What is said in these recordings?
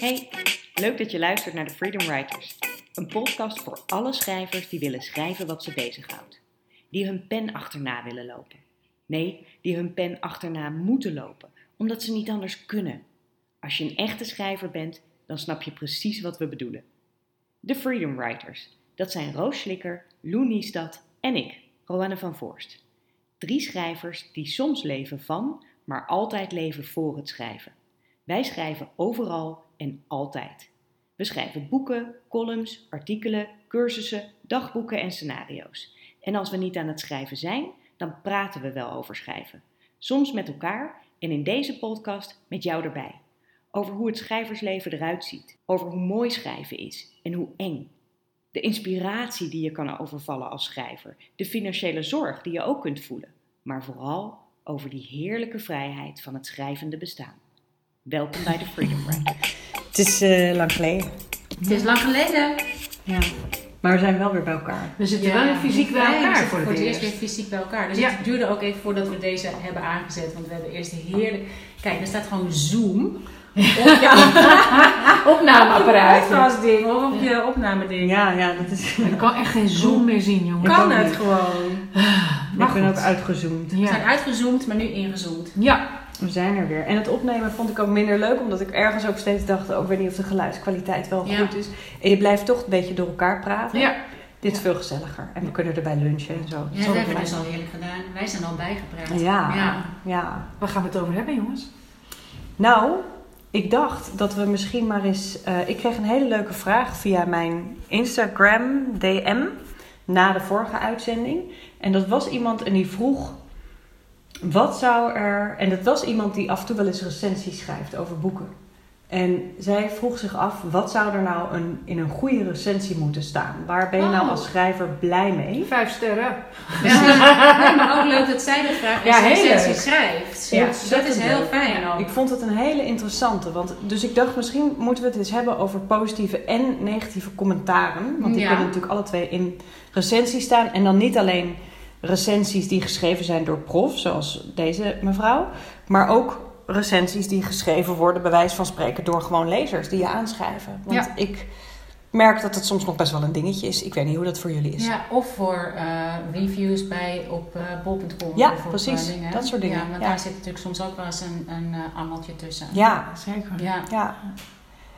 Hey, leuk dat je luistert naar de Freedom Writers. Een podcast voor alle schrijvers die willen schrijven wat ze bezighoudt. Die hun pen achterna willen lopen. Nee, die hun pen achterna moeten lopen, omdat ze niet anders kunnen. Als je een echte schrijver bent, dan snap je precies wat we bedoelen. De Freedom Writers. Dat zijn Roos Slikker, Lou Niestad en ik, Roanne van Voorst. Drie schrijvers die soms leven van, maar altijd leven voor het schrijven. Wij schrijven overal en altijd. We schrijven boeken, columns, artikelen, cursussen, dagboeken en scenario's. En als we niet aan het schrijven zijn, dan praten we wel over schrijven. Soms met elkaar en in deze podcast met jou erbij. Over hoe het schrijversleven eruit ziet. Over hoe mooi schrijven is en hoe eng. De inspiratie die je kan overvallen als schrijver. De financiële zorg die je ook kunt voelen. Maar vooral over die heerlijke vrijheid van het schrijvende bestaan. Welkom bij de Freedom Writers. Het is eh, lang geleden. Het is lang geleden. Ja. Maar we zijn wel weer bij elkaar. We zitten wel fysiek bij elkaar voor het, voor het eerst eerst. weer fysiek bij elkaar. Dus Ja. het duurde ook even voordat we deze hebben aangezet. Want we hebben eerst heerlijk... Kijk, er staat gewoon Zoom op jouw Opnameapparaat. podcastding of op je opnameding. Ja, ja, dat is. Ik kan echt geen zoom meer zien, jongen. Kan ook het niet. gewoon. ik ben goed. ook uitgezoomd. We zijn uitgezoomd, maar nu ingezoomd. ja. We zijn er weer. En het opnemen vond ik ook minder leuk, omdat ik ergens ook steeds dacht: ook weet niet of de geluidskwaliteit wel Ja. goed is. En je blijft toch een beetje door elkaar praten. Ja. Dit is veel gezelliger. En we kunnen erbij lunchen en zo. Ja, Dat hebben we dus al heerlijk gedaan. Wij zijn al bijgepraat. Ja, Ja. ja. Waar gaan we het over hebben, jongens? Nou, ik dacht dat we misschien maar eens. eh, ik kreeg een hele leuke vraag via mijn Instagram DM na de vorige uitzending. En dat was iemand en die vroeg. Wat zou er. En dat was iemand die af en toe wel eens recensies schrijft over boeken. En zij vroeg zich af: wat zou er nou een, in een goede recensie moeten staan? Waar ben je nou als schrijver blij mee? Vijf sterren. Ja. Nee, maar ook leuk dat zij dat vraagt Ja, recensie leuk. schrijft. Ja, dat is heel leuk. fijn ook. Ik vond het een hele interessante. Want, dus ik dacht, misschien moeten we het eens hebben over positieve en negatieve commentaren. Want die Ja. kunnen natuurlijk alle twee in recensies staan. En dan niet alleen recensies die geschreven zijn door prof, zoals deze mevrouw. Maar ook recensies die geschreven worden, bij wijze van spreken, door gewoon lezers die je aanschrijven. Want Ja. ik merk dat het soms nog best wel een dingetje is. Ik weet niet hoe dat voor jullie is. Ja, of voor eh, reviews bij op eh bol.com. Ja, op, precies. eh, dingen. Dat soort dingen. Ja, want Ja. daar zit natuurlijk soms ook wel eens een, een angeltje tussen. ja Zeker. Ja. Ja.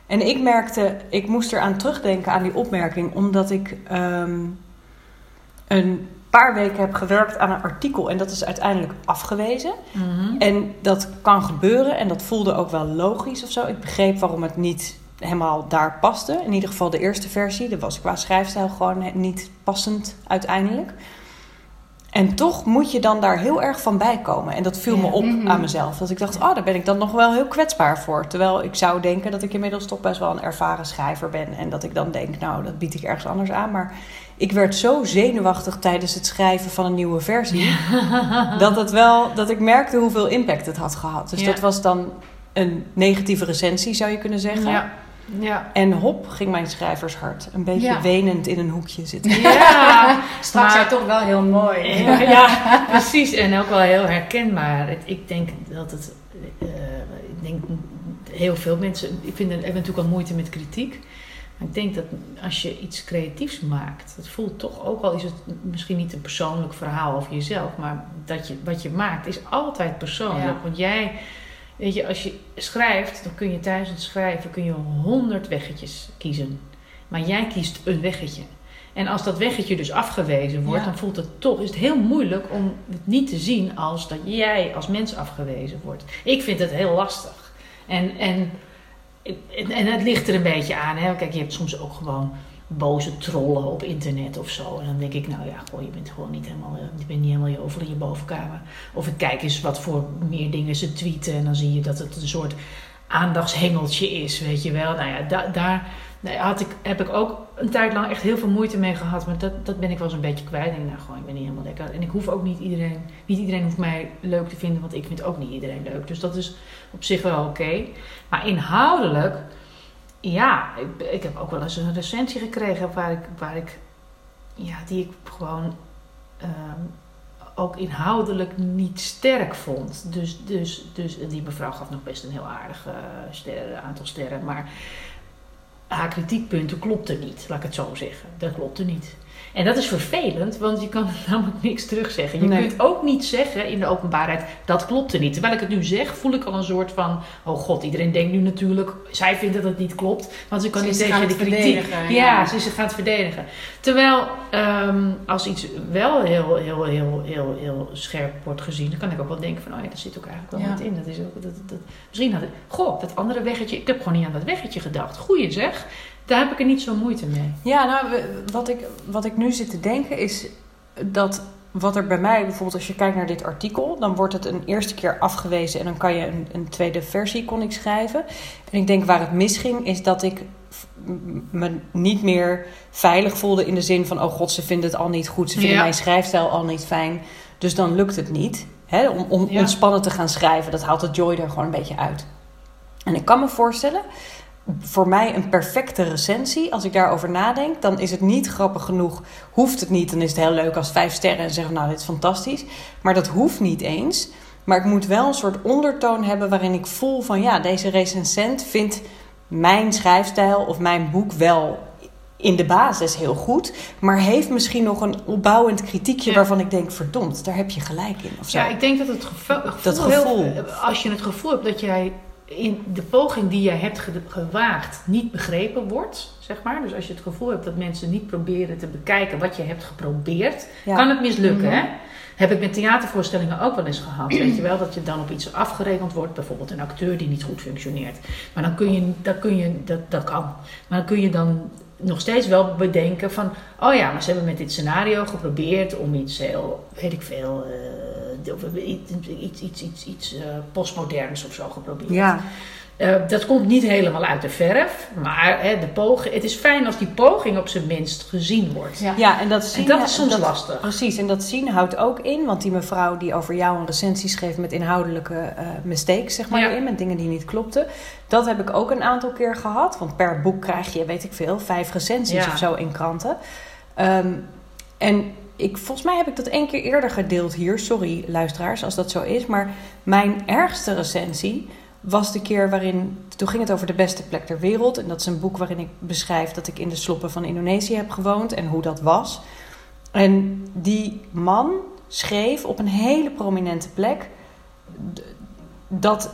En ik merkte, ik moest eraan terugdenken aan die opmerking, omdat ik ehm, een paar weken heb gewerkt aan een artikel en dat is uiteindelijk afgewezen. Mhm. En dat kan gebeuren en dat voelde ook wel logisch of zo. Ik begreep waarom het niet helemaal daar paste. In ieder geval de eerste versie, dat was qua schrijfstijl gewoon niet passend uiteindelijk. En toch moet je dan daar heel erg van bijkomen. En dat viel me op Mhm. aan mezelf. Dat ik dacht, oh, daar ben ik dan nog wel heel kwetsbaar voor. Terwijl ik zou denken dat ik inmiddels toch best wel een ervaren schrijver ben. En dat ik dan denk, nou, dat bied ik ergens anders aan. Maar ik werd zo zenuwachtig tijdens het schrijven van een nieuwe versie. dat, het wel, dat ik merkte hoeveel impact het had gehad. Dus Ja. dat was dan een negatieve recensie, zou je kunnen zeggen. Ja. Ja. En hop, ging mijn schrijvershart een beetje Ja. wenend in een hoekje zitten. Ja. Straks Maar- toch wel heel mooi. ja, precies. En ook wel heel herkenbaar. Ik denk dat het. eh, ik denk heel veel mensen. Ik vind, hebben natuurlijk al moeite met kritiek. Maar ik denk dat als je iets creatiefs maakt. Het voelt toch ook al is het misschien niet een persoonlijk verhaal over jezelf. Maar dat je, wat je maakt is altijd persoonlijk. Ja. Want jij. Weet je, als je schrijft, dan kun je tijdens het schrijven kun je honderd weggetjes kiezen. Maar jij kiest een weggetje. En als dat weggetje dus afgewezen wordt, Ja. dan voelt het toch, is het heel moeilijk om het niet te zien als dat jij als mens afgewezen wordt. Ik vind het heel lastig. En, en, en, en het ligt er een beetje aan. Hè? Kijk, je hebt soms ook gewoon boze trollen op internet of zo. En dan denk ik, nou ja, goh, je bent gewoon niet helemaal, eh, je bent niet helemaal je over in je bovenkamer. Of ik kijk eens wat voor meer dingen ze tweeten. En dan zie je dat het een soort aandachtshengeltje is, weet je wel. Nou ja, da- daar had ik, heb ik ook een tijd lang echt heel veel moeite mee gehad. Maar dat, dat ben ik wel eens een beetje kwijt. Ik denk, nou gewoon, ik ben niet helemaal lekker. En ik hoef ook niet iedereen, niet iedereen hoeft mij leuk te vinden. Want ik vind ook niet iedereen leuk. Dus dat is op zich wel oké. Maar inhoudelijk, ja, ik, ik heb ook wel eens een recensie gekregen waar ik, waar ik ja, die ik gewoon ehm, ook inhoudelijk niet sterk vond. Dus, dus, dus die mevrouw gaf nog best een heel aardig eh, aantal sterren. Maar haar kritiekpunten klopten niet, laat ik het zo zeggen. Dat klopte niet. En dat is vervelend, want je kan namelijk niks terugzeggen. Je Nee. kunt ook niet zeggen in de openbaarheid, dat klopte niet. Terwijl ik het nu zeg, voel ik al een soort van... Oh god, iedereen denkt nu natuurlijk, zij vindt dat het niet klopt. Want ze kan Ze niet tegen de kritiek. Ja, ja. ze is het gaan het verdedigen. Terwijl ehm, als iets wel heel, heel, heel, heel, heel scherp wordt gezien... dan kan ik ook wel denken van, oh ja, daar zit ook eigenlijk wel Ja. wat in. Dat is ook, dat, dat, misschien had ik, goh, dat andere weggetje... Ik heb gewoon niet aan dat weggetje gedacht. Goeie zeg, daar heb ik er niet zo moeite mee. Ja, nou, wat ik, wat ik nu zit te denken is dat wat er bij mij, bijvoorbeeld als je kijkt naar dit artikel, dan wordt het een eerste keer afgewezen en dan kan je een, een tweede versie kon ik schrijven. En ik denk waar het misging is dat ik me niet meer veilig voelde in de zin van, oh god, ze vinden het al niet goed, ze vinden Ja. mijn schrijfstijl al niet fijn, dus dan lukt het niet. Hè, om om Ja. ontspannen te gaan schrijven, dat haalt de joy er gewoon een beetje uit. En ik kan me voorstellen voor mij een perfecte recensie. Als ik daarover nadenk, dan is het niet grappig genoeg. Hoeft het niet, dan is het heel leuk als vijf sterren en zeggen: Nou, dit is fantastisch. Maar dat hoeft niet eens. Maar ik moet wel een soort ondertoon hebben waarin ik voel van ja, deze recensent vindt mijn schrijfstijl of mijn boek wel in de basis heel goed. Maar heeft misschien nog een opbouwend kritiekje Ja. waarvan ik denk: verdomd, daar heb je gelijk in. Of zo. Ja, ik denk dat het gevo- gevoel, Dat gevoel. heel- als je het gevoel hebt dat jij in de poging die jij hebt ge- gewaagd niet begrepen wordt, zeg maar. Dus als je het gevoel hebt dat mensen niet proberen te bekijken wat je hebt geprobeerd, Ja. kan het mislukken, Mhm. hè? Heb ik met theatervoorstellingen ook wel eens gehad. Weet je wel, dat je dan op iets afgerekend wordt. Bijvoorbeeld een acteur die niet goed functioneert. Maar dan kun je, dat, kun je dat, dat kan. Maar dan kun je dan nog steeds wel bedenken van... Oh ja, maar ze hebben met dit scenario geprobeerd om iets heel, weet ik veel... eh, iets, iets, iets, iets, eh, postmoderns of zo geprobeerd. ja. Eh, dat komt niet helemaal uit de verf. Maar hè, de poging, het is fijn als die poging op zijn minst gezien wordt. Ja. ja, en dat, zien, En dat is soms dat- lastig. Precies, en dat zien houdt ook in, want die mevrouw die over jou een recensie schreef met inhoudelijke eh, mistakes, zeg maar, Ja. in, met dingen die niet klopten. Dat heb ik ook een aantal keer gehad, want per boek krijg je, weet ik veel, vijf recensies Ja. of zo in kranten. Ehm, en ik, volgens mij heb ik dat één keer eerder gedeeld hier, sorry luisteraars als dat zo is, maar mijn ergste recensie was de keer waarin, toen ging het over de beste plek ter wereld. En dat is een boek waarin ik beschrijf dat ik in de sloppen van Indonesië heb gewoond en hoe dat was. En die man schreef op een hele prominente plek dat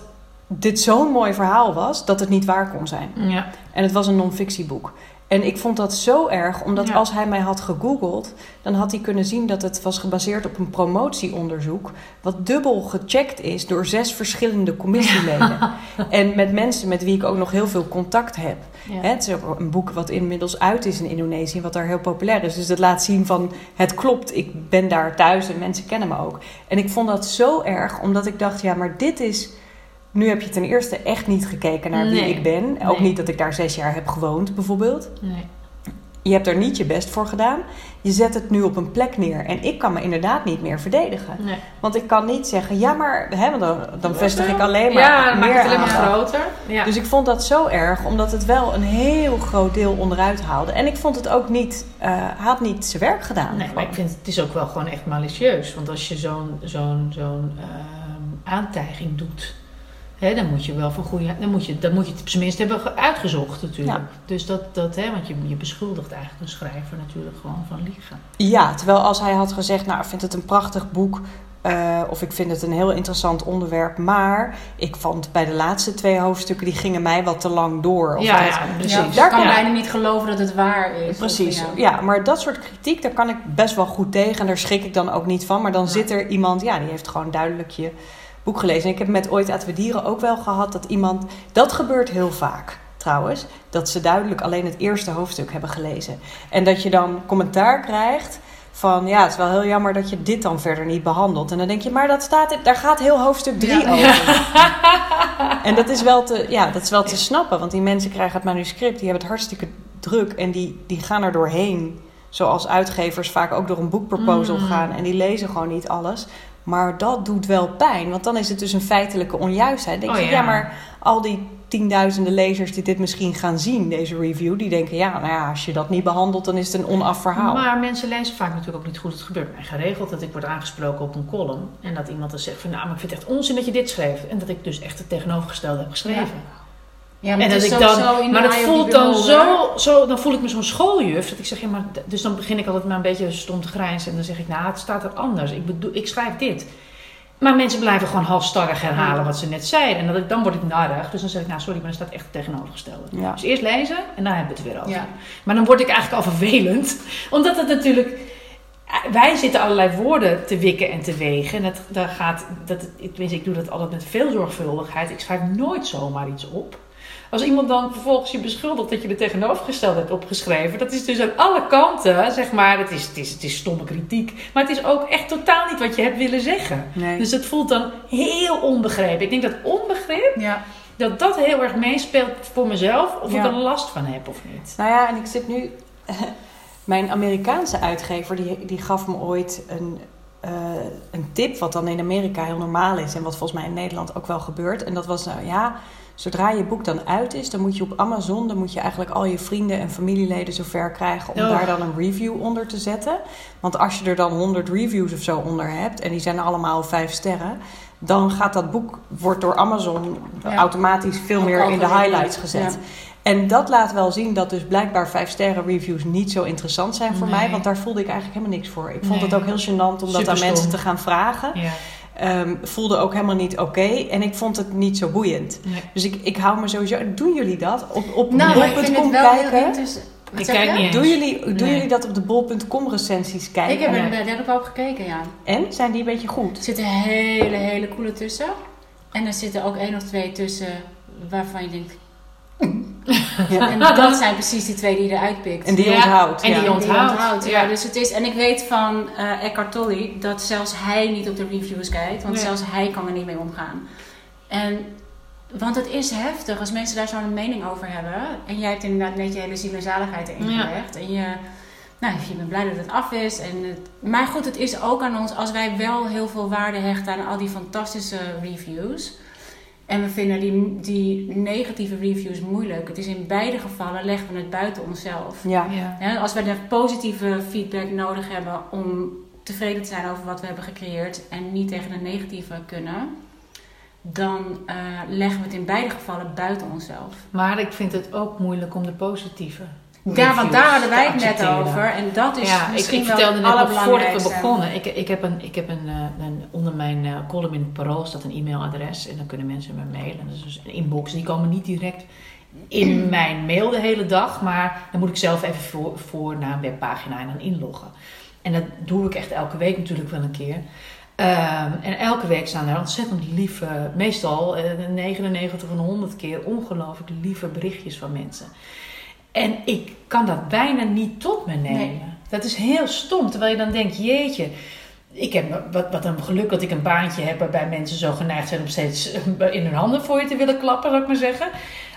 dit zo'n mooi verhaal was dat het niet waar kon zijn. Ja. En het was een non-fictieboek. En ik vond dat zo erg, omdat Ja. als hij mij had gegoogeld, dan had hij kunnen zien dat het was gebaseerd op een promotieonderzoek, wat dubbel gecheckt is door zes verschillende commissieleden. En met mensen met wie ik ook nog heel veel contact heb. Ja. Het is ook een boek wat inmiddels uit is in Indonesië, wat daar heel populair is. Dus dat laat zien van het klopt, ik ben daar thuis en mensen kennen me ook. En ik vond dat zo erg, omdat ik dacht, ja, maar dit is. Nu heb je ten eerste echt niet gekeken naar wie Nee. ik ben. Ook Nee. niet dat ik daar zes jaar heb gewoond, bijvoorbeeld. Nee. Je hebt er niet je best voor gedaan. Je zet het nu op een plek neer. En ik kan me inderdaad niet meer verdedigen. Nee. Want ik kan niet zeggen, ja, maar hè, want dan, dan vestig ik alleen maar ja, dan maak het alleen maar groter. Ja. Dus ik vond dat zo erg, omdat het wel een heel groot deel onderuit haalde. En ik vond het ook niet, hij had niet zijn werk gedaan. Nee, maar ik vind het is ook wel gewoon echt malicieus. Want als je zo'n zo'n zo'n ehm, aantijging doet, hè, dan moet je wel van goede. Dan moet je, dan moet je het op zijn minst hebben ge- uitgezocht, natuurlijk. Ja. Dus dat, dat hè, want je, je beschuldigt eigenlijk een schrijver natuurlijk gewoon van liegen. Ja, terwijl als hij had gezegd, nou, ik vind het een prachtig boek. eh, of ik vind het een heel interessant onderwerp. Maar ik vond bij de laatste twee hoofdstukken, die gingen mij wat te lang door. Of ja, ja, precies. Ja, Daar kan kan- bijna niet geloven dat het waar is. Precies, ja. maar dat soort kritiek, daar kan ik best wel goed tegen. En daar schrik ik dan ook niet van. Maar dan Ja. zit er iemand, ja, die heeft gewoon duidelijk je boek gelezen. En ik heb met Ooit Aten we Dieren ook wel gehad dat iemand... Dat gebeurt heel vaak, trouwens. Dat ze duidelijk alleen het eerste hoofdstuk hebben gelezen. En dat je dan commentaar krijgt van... Ja, het is wel heel jammer dat je dit dan verder niet behandelt. En dan denk je, maar dat staat, daar gaat heel hoofdstuk 3 Ja. over. En dat is wel te, ja, dat is wel te snappen. Want die mensen krijgen het manuscript, die hebben het hartstikke druk. En die, die gaan er doorheen. Zoals uitgevers vaak ook door een boekproposal Mm. gaan. En die lezen gewoon niet alles. Maar dat doet wel pijn. Want dan is het dus een feitelijke onjuistheid. Denk Oh, je, ja. ja, maar al die tienduizenden lezers die dit misschien gaan zien, deze review, die denken, ja, nou ja, als je dat niet behandelt, dan is het een onaf verhaal. Maar mensen lezen vaak natuurlijk ook niet goed. Het gebeurt mij geregeld dat ik word aangesproken op een column. En dat iemand dan zegt van nou, maar ik vind het echt onzin dat je dit schreef. En dat ik dus echt het tegenovergestelde heb geschreven. Ja, en het dat is ik dan, maar dat voelt dan zo, zo, dan voel ik me zo'n schooljuf. Dat ik zeg, ja, maar, dus dan begin ik altijd maar een beetje stom te grijnzen. En dan zeg ik, nou, het staat er anders. Ik bedoel, ik schrijf dit. Maar mensen blijven gewoon halstarrig herhalen wat ze net zeiden. En dat dan word ik narrig. Dus dan zeg ik, nou sorry, maar er staat echt het tegenovergestelde. Ja. Dus eerst lezen en dan hebben we het er weer over. Ja. Maar dan word ik eigenlijk al vervelend. Omdat het natuurlijk... Wij zitten allerlei woorden te wikken en te wegen. En dat, daar gaat, dat, ik, ik doe dat altijd met veel zorgvuldigheid. Ik schrijf nooit zomaar iets op. Als iemand dan vervolgens je beschuldigt dat je er tegenovergesteld hebt opgeschreven, dat is dus aan alle kanten, zeg maar, het is, het is, het is stomme kritiek, maar het is ook echt totaal niet wat je hebt willen zeggen. Nee. Dus het voelt dan heel onbegrepen. Ik denk dat onbegrip, Ja. dat dat heel erg meespeelt voor mezelf, of Ja. ik er last van heb of niet. Nou ja, en ik zit nu. Mijn Amerikaanse uitgever die, die gaf me ooit een, eh, een tip, wat dan in Amerika heel normaal is en wat volgens mij in Nederland ook wel gebeurt. En dat was nou ja, zodra je boek dan uit is, dan moet je op Amazon, dan moet je eigenlijk al je vrienden en familieleden zover krijgen om Oh. daar dan een review onder te zetten. Want als je er dan 100 reviews of zo onder hebt en die zijn allemaal vijf sterren, dan gaat dat boek wordt door Amazon Ja. automatisch veel meer in de highlights gezet. Ja. En dat laat wel zien dat dus blijkbaar vijf sterren reviews niet zo interessant zijn voor Nee. mij. Want daar voelde ik eigenlijk helemaal niks voor. Ik vond Nee. het ook heel gênant om dat aan mensen te gaan vragen. Ja. Ehm, voelde ook helemaal niet oké. En ik vond het niet zo boeiend. Nee. Dus ik, ik hou me sowieso... Doen jullie dat? Op, op Nou, ik vind het wel kijken? Ik kijk je? niet. Doen jullie, doen Nee. jullie dat op de bol.com recensies kijken? Ik heb er, ik al op gekeken, ja. En? Zijn die een beetje goed? Er zitten hele, hele coole tussen. En er zitten ook één of twee tussen waarvan je denkt... Ja. En dat zijn precies die twee die je eruit pikt. En die Ja, onthoudt. en die ja. onthoudt. Ja. Ja. dus het is, en ik weet van eh Eckhart Tolle dat zelfs hij niet op de reviews kijkt, want Nee. zelfs hij kan er niet mee omgaan. En, want het is heftig als mensen daar zo'n mening over hebben. En jij hebt inderdaad net je hele ziel en zaligheid erin Ja. gelegd. En je, nou, je bent blij dat het af is. En het, maar goed, het is ook aan ons als wij wel heel veel waarde hechten aan al die fantastische reviews. En we vinden die, die negatieve reviews moeilijk. Het is in beide gevallen leggen we het buiten onszelf. Ja. Ja. Ja, als we de positieve feedback nodig hebben om tevreden te zijn over wat we hebben gecreëerd en niet tegen de negatieve kunnen, dan eh, leggen we het in beide gevallen buiten onszelf. Maar ik vind het ook moeilijk om de positieve. Ja, want daar hadden wij het net over en dat is ja, ik, misschien ik wel vertelde net nog voordat we begonnen. Ik, ik heb, een, ik heb een, eh, een, onder mijn eh, column in het Parool staat een e-mailadres. En dan kunnen mensen me mailen. Dat is dus een inbox. Die komen niet direct in mijn mail de hele dag. Maar dan moet ik zelf even voor, voor naar een webpagina en dan inloggen. En dat doe ik echt elke week natuurlijk wel een keer. Ehm, en elke week staan er ontzettend lieve, meestal eh, 99 van 100 keer ongelooflijk lieve berichtjes van mensen. En ik kan dat bijna niet tot me nemen. Nee. Dat is heel stom. Terwijl je dan denkt, jeetje, ik heb wat, wat een geluk dat ik een baantje heb waarbij mensen zo geneigd zijn om steeds in hun handen voor je te willen klappen, zou ik maar zeggen.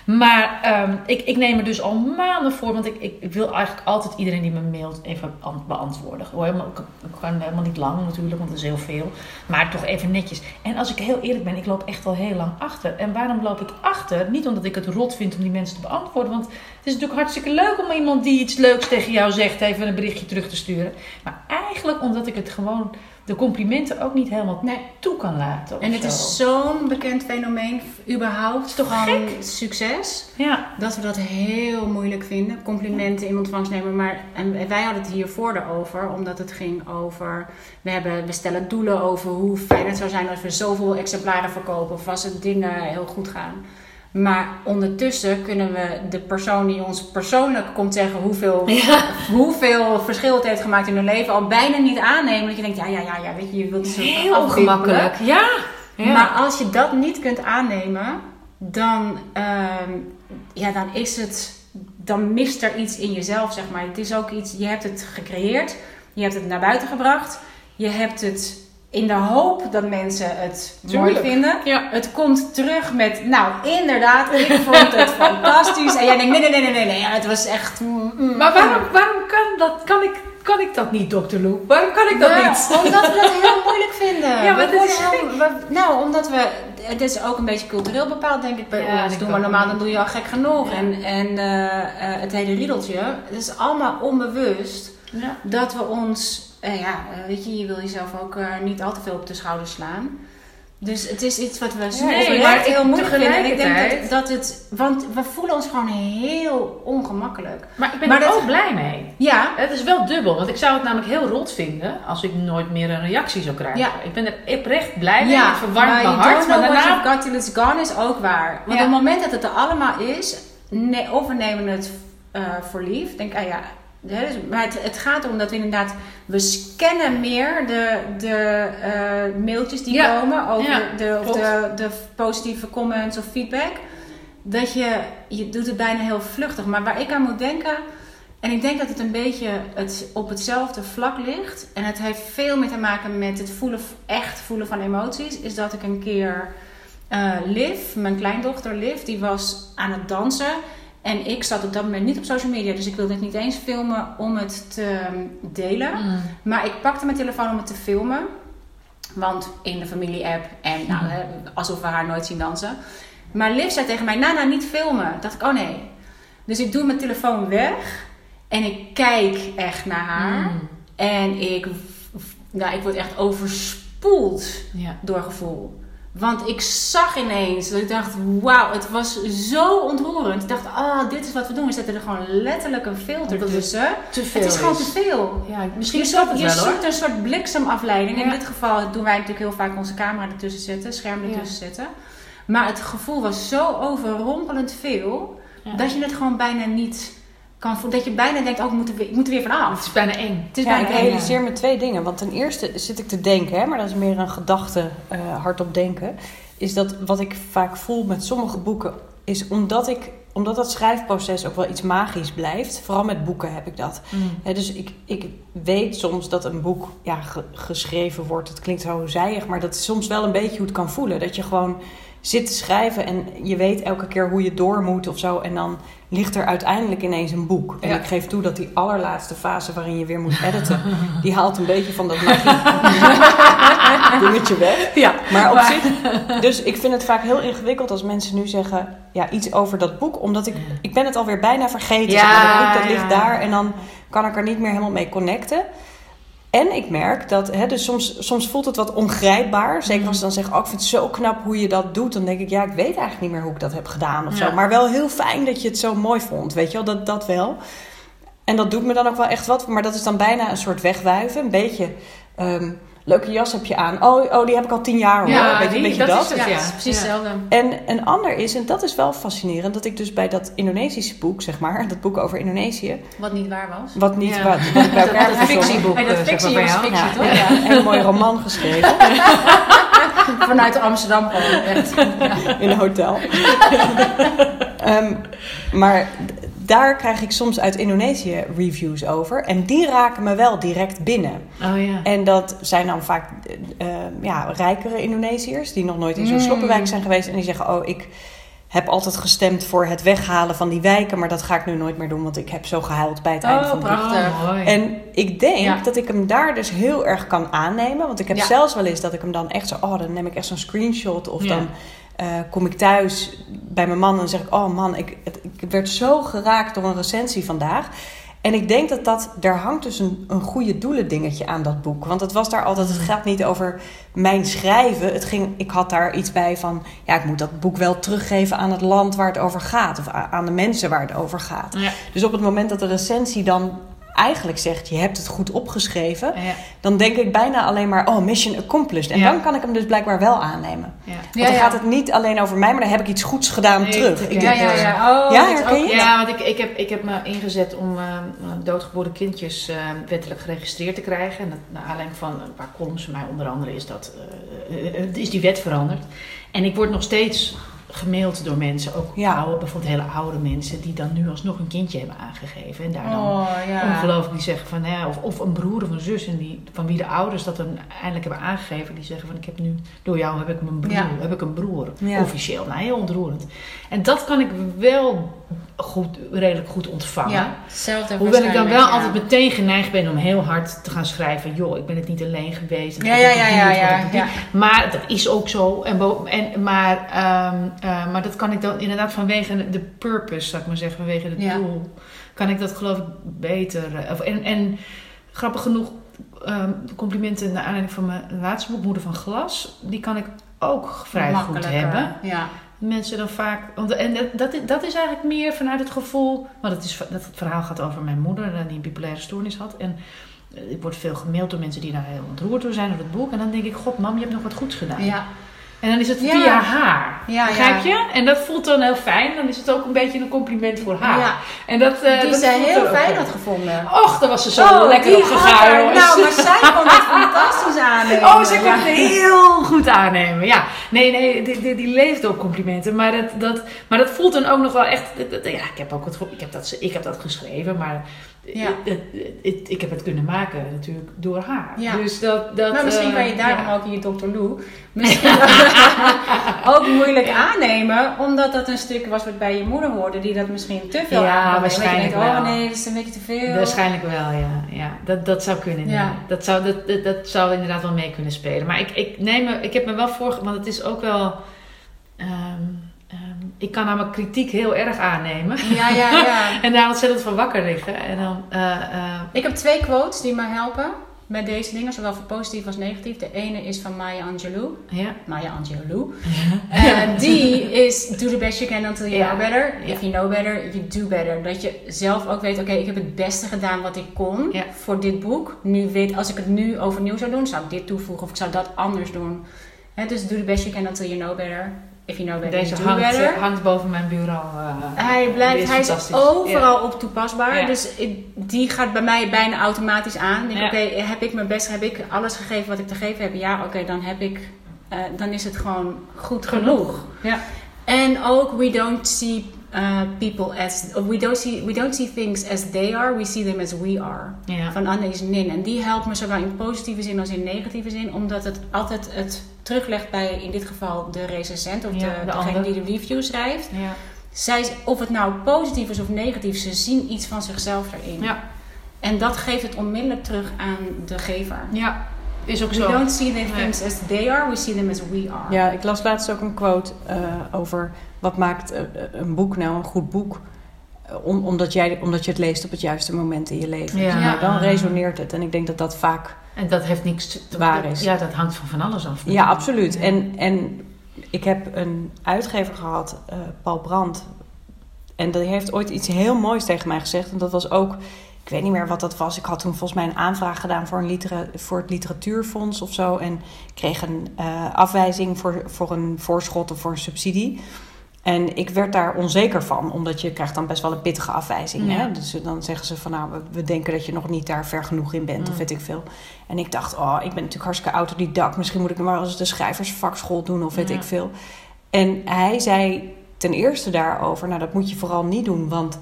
Maar ehm, ik, ik neem er dus al maanden voor, want ik, ik, wil eigenlijk altijd iedereen die me mailt even an- beantwoorden. Helemaal, ik ik kan helemaal niet lang natuurlijk, want dat is heel veel. Maar toch even netjes. En als ik heel eerlijk ben, ik loop echt al heel lang achter. En waarom loop ik achter? Niet omdat ik het rot vind om die mensen te beantwoorden, want het is natuurlijk hartstikke leuk om iemand die iets leuks tegen jou zegt even een berichtje terug te sturen. Maar eigenlijk omdat ik het gewoon, de complimenten ook niet helemaal Nee. toe kan laten. En het zo. is zo'n bekend fenomeen, überhaupt, is toch van succes. Ja, Dat we dat heel moeilijk vinden. Complimenten in ontvangst nemen. Maar en wij hadden het hiervoor erover. Omdat het ging over... We, hebben, we stellen doelen over hoe fijn het zou zijn als we zoveel exemplaren verkopen. Of als het dingen heel goed gaan. Maar ondertussen kunnen we de persoon die ons persoonlijk komt zeggen hoeveel, hoeveel verschil het heeft gemaakt in hun leven al bijna niet aannemen. Dat je denkt, ja, ja, ja, ja weet je, je wilt het zo heel ongemakkelijk. Ja. ja. Maar als je dat niet kunt aannemen, dan, ehm, ja, dan is het. Dan mist er iets in jezelf, zeg maar. Het is ook iets. Je hebt het gecreëerd, je hebt het naar buiten gebracht, je hebt het in de hoop dat mensen het mooi vinden. Ja. Het komt terug met, nou inderdaad, ik vond het fantastisch. En jij denkt, nee, nee, nee, nee, nee, nee, het was echt. mm, mm, Maar waarom, waarom kan dat? Kan ik, kan ik dat niet, dokter Lou? Waarom kan ik dat Ja, niet? Omdat we dat heel moeilijk vinden. Ja, maar We dat is heel- we- nou, omdat we... Het is ook een beetje cultureel bepaald, denk ik, bij Ja, ons. Doe maar normaal, dan doe je al gek genoeg. En, en eh, eh, het hele riedeltje. Het is allemaal onbewust Ja. dat we ons... eh, ja, eh, weet je, je wil jezelf ook eh, niet al te veel op de schouders slaan. Dus het is iets wat we zo Nee, maar heel moeilijk vinden. En ik denk dat, dat het... Want we voelen ons gewoon heel ongemakkelijk. Maar ik ben Maar er dat- ook blij mee. Ja, Het is wel dubbel, want ik zou het namelijk heel rot vinden als ik nooit meer een reactie zou krijgen. Ja. Ik ben er oprecht blij mee, Ja, het verwarmt maar mijn hart. Maar daarna got till it's gone is ook waar. Want Ja. op het moment dat het er allemaal is, of we nemen het voor lief. Denk, ah ja, dus- maar het, het gaat erom dat we inderdaad, we scannen meer de, de eh, mailtjes die Ja. komen over Ja, de, of de, de positieve comments of feedback. Dat je, je doet het bijna heel vluchtig. Maar waar ik aan moet denken, en ik denk dat het een beetje het, op hetzelfde vlak ligt. En het heeft veel meer te maken met het voelen, echt voelen van emoties. Is dat ik een keer eh Liv, mijn kleindochter Liv, die was aan het dansen. En ik zat op dat moment niet op social media. Dus ik wilde het niet eens filmen om het te ehm, delen. Mm. Maar ik pakte mijn telefoon om het te filmen. Want in de familie-app. En nou, eh, alsof we haar nooit zien dansen. Maar Liv zei tegen mij, Nana, niet filmen. Dacht ik, oh nee. Dus ik doe mijn telefoon weg. En ik kijk echt naar haar. Mm. En ik, nou, ik word echt overspoeld Ja. door gevoel. Want ik zag ineens dat ik dacht, wauw, het was zo ontroerend. Ik dacht, ah, dit is wat we doen. We zetten er gewoon letterlijk een filter Omdat tussen. Te veel Het is gewoon te veel. Ja, misschien Je, het je zoekt een soort bliksemafleiding. In dit geval doen wij natuurlijk heel vaak onze camera ertussen zetten, scherm Ja. ertussen zetten. Maar het gevoel was zo overrompelend veel, Ja. dat je het gewoon bijna niet kan voelen. Dat je bijna denkt, oh, ik moet er weer, ik moet er weer Het vanaf. is bijna eng. Het is Ja, bijna ik eng. realiseer me twee dingen. Want ten eerste zit ik te denken, hè, maar dat is meer een gedachte, eh, hardop denken. Is dat wat ik vaak voel met sommige boeken, is omdat ik omdat dat schrijfproces ook wel iets magisch blijft. Vooral met boeken heb ik dat. Hè, dus ik, ik weet soms dat een boek ja, ge- geschreven wordt. Het klinkt zo zijig, maar dat is soms wel een beetje hoe het kan voelen. Dat je gewoon zit te schrijven en je weet elke keer hoe je door moet of zo. En dan ligt er uiteindelijk ineens een boek. En Ja. ik geef toe dat die allerlaatste fase waarin je weer moet editen, die haalt een beetje van dat magie dingetje weg. Ja, Maar op zich, dus ik vind het vaak heel ingewikkeld als mensen nu zeggen ja, iets over dat boek. Omdat ik, ik ben het alweer bijna vergeten. Ja, zeg maar. dat boek dat ligt ja. daar en dan kan ik er niet meer helemaal mee connecten. En ik merk dat, hè, dus soms, soms voelt het wat ongrijpbaar. Zeker als ze dan zeggen, oh, ik vind het zo knap hoe je dat doet. Dan denk ik, ja, ik weet eigenlijk niet meer hoe ik dat heb gedaan of Ja. zo. Maar wel heel fijn dat je het zo mooi vond, weet je wel, dat, dat wel. En dat doet me dan ook wel echt wat. Maar dat is dan bijna een soort wegwuiven. Een beetje, ehm, leuke jas heb je aan. Oh, oh, die heb ik al tien jaar hoor. Ja, weet je, die- weet je dat dat? is het. Ja, precies Ja. hetzelfde. En een ander is, en dat is wel fascinerend, dat ik dus bij dat Indonesische boek, zeg maar, dat boek over Indonesië, Wat niet waar was. wat niet ik bij elkaar Dat fictieboek, dat eh, zeg fictie maar bij was jou. fictie, toch? Ja, een hele mooie roman geschreven Vanuit Amsterdam gewoon. Echt. in een hotel. Ehm, maar daar krijg ik soms uit Indonesië reviews over. En die raken me wel direct binnen. Oh ja. En dat zijn dan vaak eh, eh, ja, rijkere Indonesiërs die nog nooit in zo'n Mm. sloppenwijk zijn geweest. En die zeggen: Oh, ik heb altijd gestemd voor het weghalen van die wijken. Maar dat ga ik nu nooit meer doen, want ik heb zo gehuild bij het einde Oh, van boek. prachtig. Oh. En ik denk Ja. dat ik hem daar dus heel erg kan aannemen. Want ik heb Ja. zelfs wel eens dat ik hem dan echt zo... Oh, dan neem ik echt zo'n screenshot. Of Ja. dan eh, kom ik thuis bij mijn man en zeg ik... Oh man, ik, het- ik werd zo geraakt door een recensie vandaag. En ik denk dat dat... Daar hangt dus een, een goede doelen dingetje aan dat boek. Want het was daar altijd... Het gaat niet over mijn schrijven. Het ging, ik had daar iets bij van... Ja, ik moet dat boek wel teruggeven aan het land waar het over gaat. Of aan de mensen waar het over gaat. Ja. Dus op het moment dat de recensie dan eigenlijk zegt: je hebt het goed opgeschreven, Ja. dan denk ik bijna alleen maar: oh, mission accomplished. En Ja. dan kan ik hem dus blijkbaar wel aannemen. Ja. Want dan gaat het niet alleen over mij, maar dan heb ik iets goeds gedaan Nee, terug. ik- Ik Ja, denk, ja, ja. Oh, herken ook. je? Ja, want ik, ik, heb, ik heb me ingezet om eh, doodgeboren kindjes eh, wettelijk geregistreerd te krijgen. En dat, naar aanleiding van een paar columns van mij onder andere is, dat, eh, is die wet veranderd. En ik word nog steeds gemaild door mensen, ook Ja. oude, bijvoorbeeld hele oude mensen, die dan nu alsnog een kindje hebben aangegeven. En daar dan Oh, ja. ongelooflijk die zeggen van, ja, of, of een broer of een zus en die, van wie de ouders dat dan eindelijk hebben aangegeven. Die zeggen van, ik heb nu, door jou heb ik mijn broer, Ja. heb ik een broer. Officieel, nou heel ontroerend. En dat kan ik wel goed, redelijk goed ontvangen. Ja, hetzelfde Hoewel ik dan wel ja. altijd meteen geneigd ben om heel hard te gaan schrijven. Joh, ik ben het niet alleen geweest. Ja, ja, ja, ja, ja. Maar dat is ook zo. En, en, maar, ehm, eh, maar dat kan ik dan inderdaad vanwege de purpose, zou ik maar zeggen, vanwege het doel, kan ik dat geloof ik beter. eh, of- en, en grappig genoeg, ehm, de complimenten naar aanleiding van mijn laatste boek, Moeder van Glas, die kan ik ook vrij goed hebben. Ja. Mensen dan vaak. Want, en dat, dat, is, eigenlijk meer vanuit het gevoel. Want het, is, dat het verhaal gaat over mijn moeder, eh, die een bipolaire stoornis had. En eh, ik word veel gemaild door mensen die daar heel ontroerd door zijn door het boek. En dan denk ik: God, mam, je hebt nog wat goeds gedaan. Ja. En dan is het Ja. via haar. Ja, begrijp je? En dat voelt dan heel fijn. Dan is het ook een beetje een compliment voor haar. Ja. En dat, eh, Die dat zij heel fijn had gevonden. Och, daar was ze zo Oh, lekker op gegaan. Nou, maar zij kon het fantastisch aannemen. Oh, ze Ja. het heel goed aannemen. Ja, nee, nee, die, die, die leeft op complimenten. Maar dat, dat, maar dat voelt dan ook nog wel echt. dat- Ja, ik heb ook het, ik heb dat, ik heb dat geschreven, maar Ja. het, het- het- ik heb het kunnen maken natuurlijk door haar. Ja. Dus dat, dat, Maar misschien eh, kan je daarom ja. ook hier Dr. Lou misschien ook moeilijk aannemen, omdat dat een stuk was wat bij je moeder hoorde, die dat misschien te veel Ja, waarschijnlijk je denkt, wel. oh nee, dat is een beetje te veel. Waarschijnlijk wel, ja. ja dat, dat zou kunnen. Ja. Dat, zou, dat, dat, dat zou inderdaad wel mee kunnen spelen. Maar ik, ik, neem me, ik heb me wel voor... Want het is ook wel... ehm, ik kan namelijk kritiek heel erg aannemen. Ja, ja, ja. En daar ontzettend van wakker liggen. En dan... eh, eh, Ik heb twee quotes die me helpen met deze dingen, zowel voor positief als negatief. De ene is van Maya Angelou. ja. Maya Angelou. Eh, die is do the best you can until you Ja. know better. If you know better, you do better. Dat je zelf ook weet, oké, ik heb het beste gedaan wat ik kon voor dit boek. Nu weet, als ik het nu overnieuw zou doen, zou ik dit toevoegen of ik zou dat anders doen. Dus do the best you can until you know better. If you know better, Deze do hangt, better. hangt boven mijn bureau. eh, Hij, blijft, hij is overal op toepasbaar. Ja. Dus ik- die gaat bij mij bijna automatisch aan. Ja. Oké, heb ik mijn best, heb ik alles gegeven wat ik te geven heb? Ja, oké, dan heb ik, eh, dan is het gewoon goed genoeg. Ja. En ook, we don't see uh, people as, we don't see, we don't see things as they are, we see them as we are. Ja. Van Annelies Nin. En die helpt me zowel in positieve zin als in negatieve zin, omdat het altijd het teruglegt bij, in dit geval, de recensent of Ja, de, de degene die de review schrijft. Ja. Zij, of het nou positief is of negatief, ze zien iets van zichzelf erin. Ja. En dat geeft het onmiddellijk terug aan de gever. ja, is ook We zo. don't see the Nee. things as they are, we see them as we are. Ja, ik las laatst ook een quote eh, over wat maakt eh, een boek nou een goed boek. Eh, Om, omdat, jij, omdat je het leest op het juiste moment in je leven. Ja. Nou, dan resoneert het. En ik denk dat dat vaak... En dat heeft niks te Waar is. Ja, dat hangt van van alles af. Ja, absoluut. Ja. En, en ik heb een uitgever gehad, eh, Paul Brandt. En die heeft ooit iets heel moois tegen mij gezegd. En dat was ook... Ik weet niet meer wat dat was. Ik had toen volgens mij een aanvraag gedaan voor, een litera- voor het literatuurfonds of zo. En kreeg een eh, afwijzing voor, voor een voorschot of voor een subsidie. En ik werd daar onzeker van, omdat je krijgt dan best wel een pittige afwijzing. Ja. Hè? Dus dan zeggen ze van nou, we, denken dat je nog niet daar ver genoeg in bent, of weet ik veel. En ik dacht, oh, ik ben natuurlijk hartstikke autodidact. Misschien moet ik maar eens de schrijversvakschool doen, of weet Ja. ik veel. En hij zei ten eerste daarover, nou dat moet je vooral niet doen, want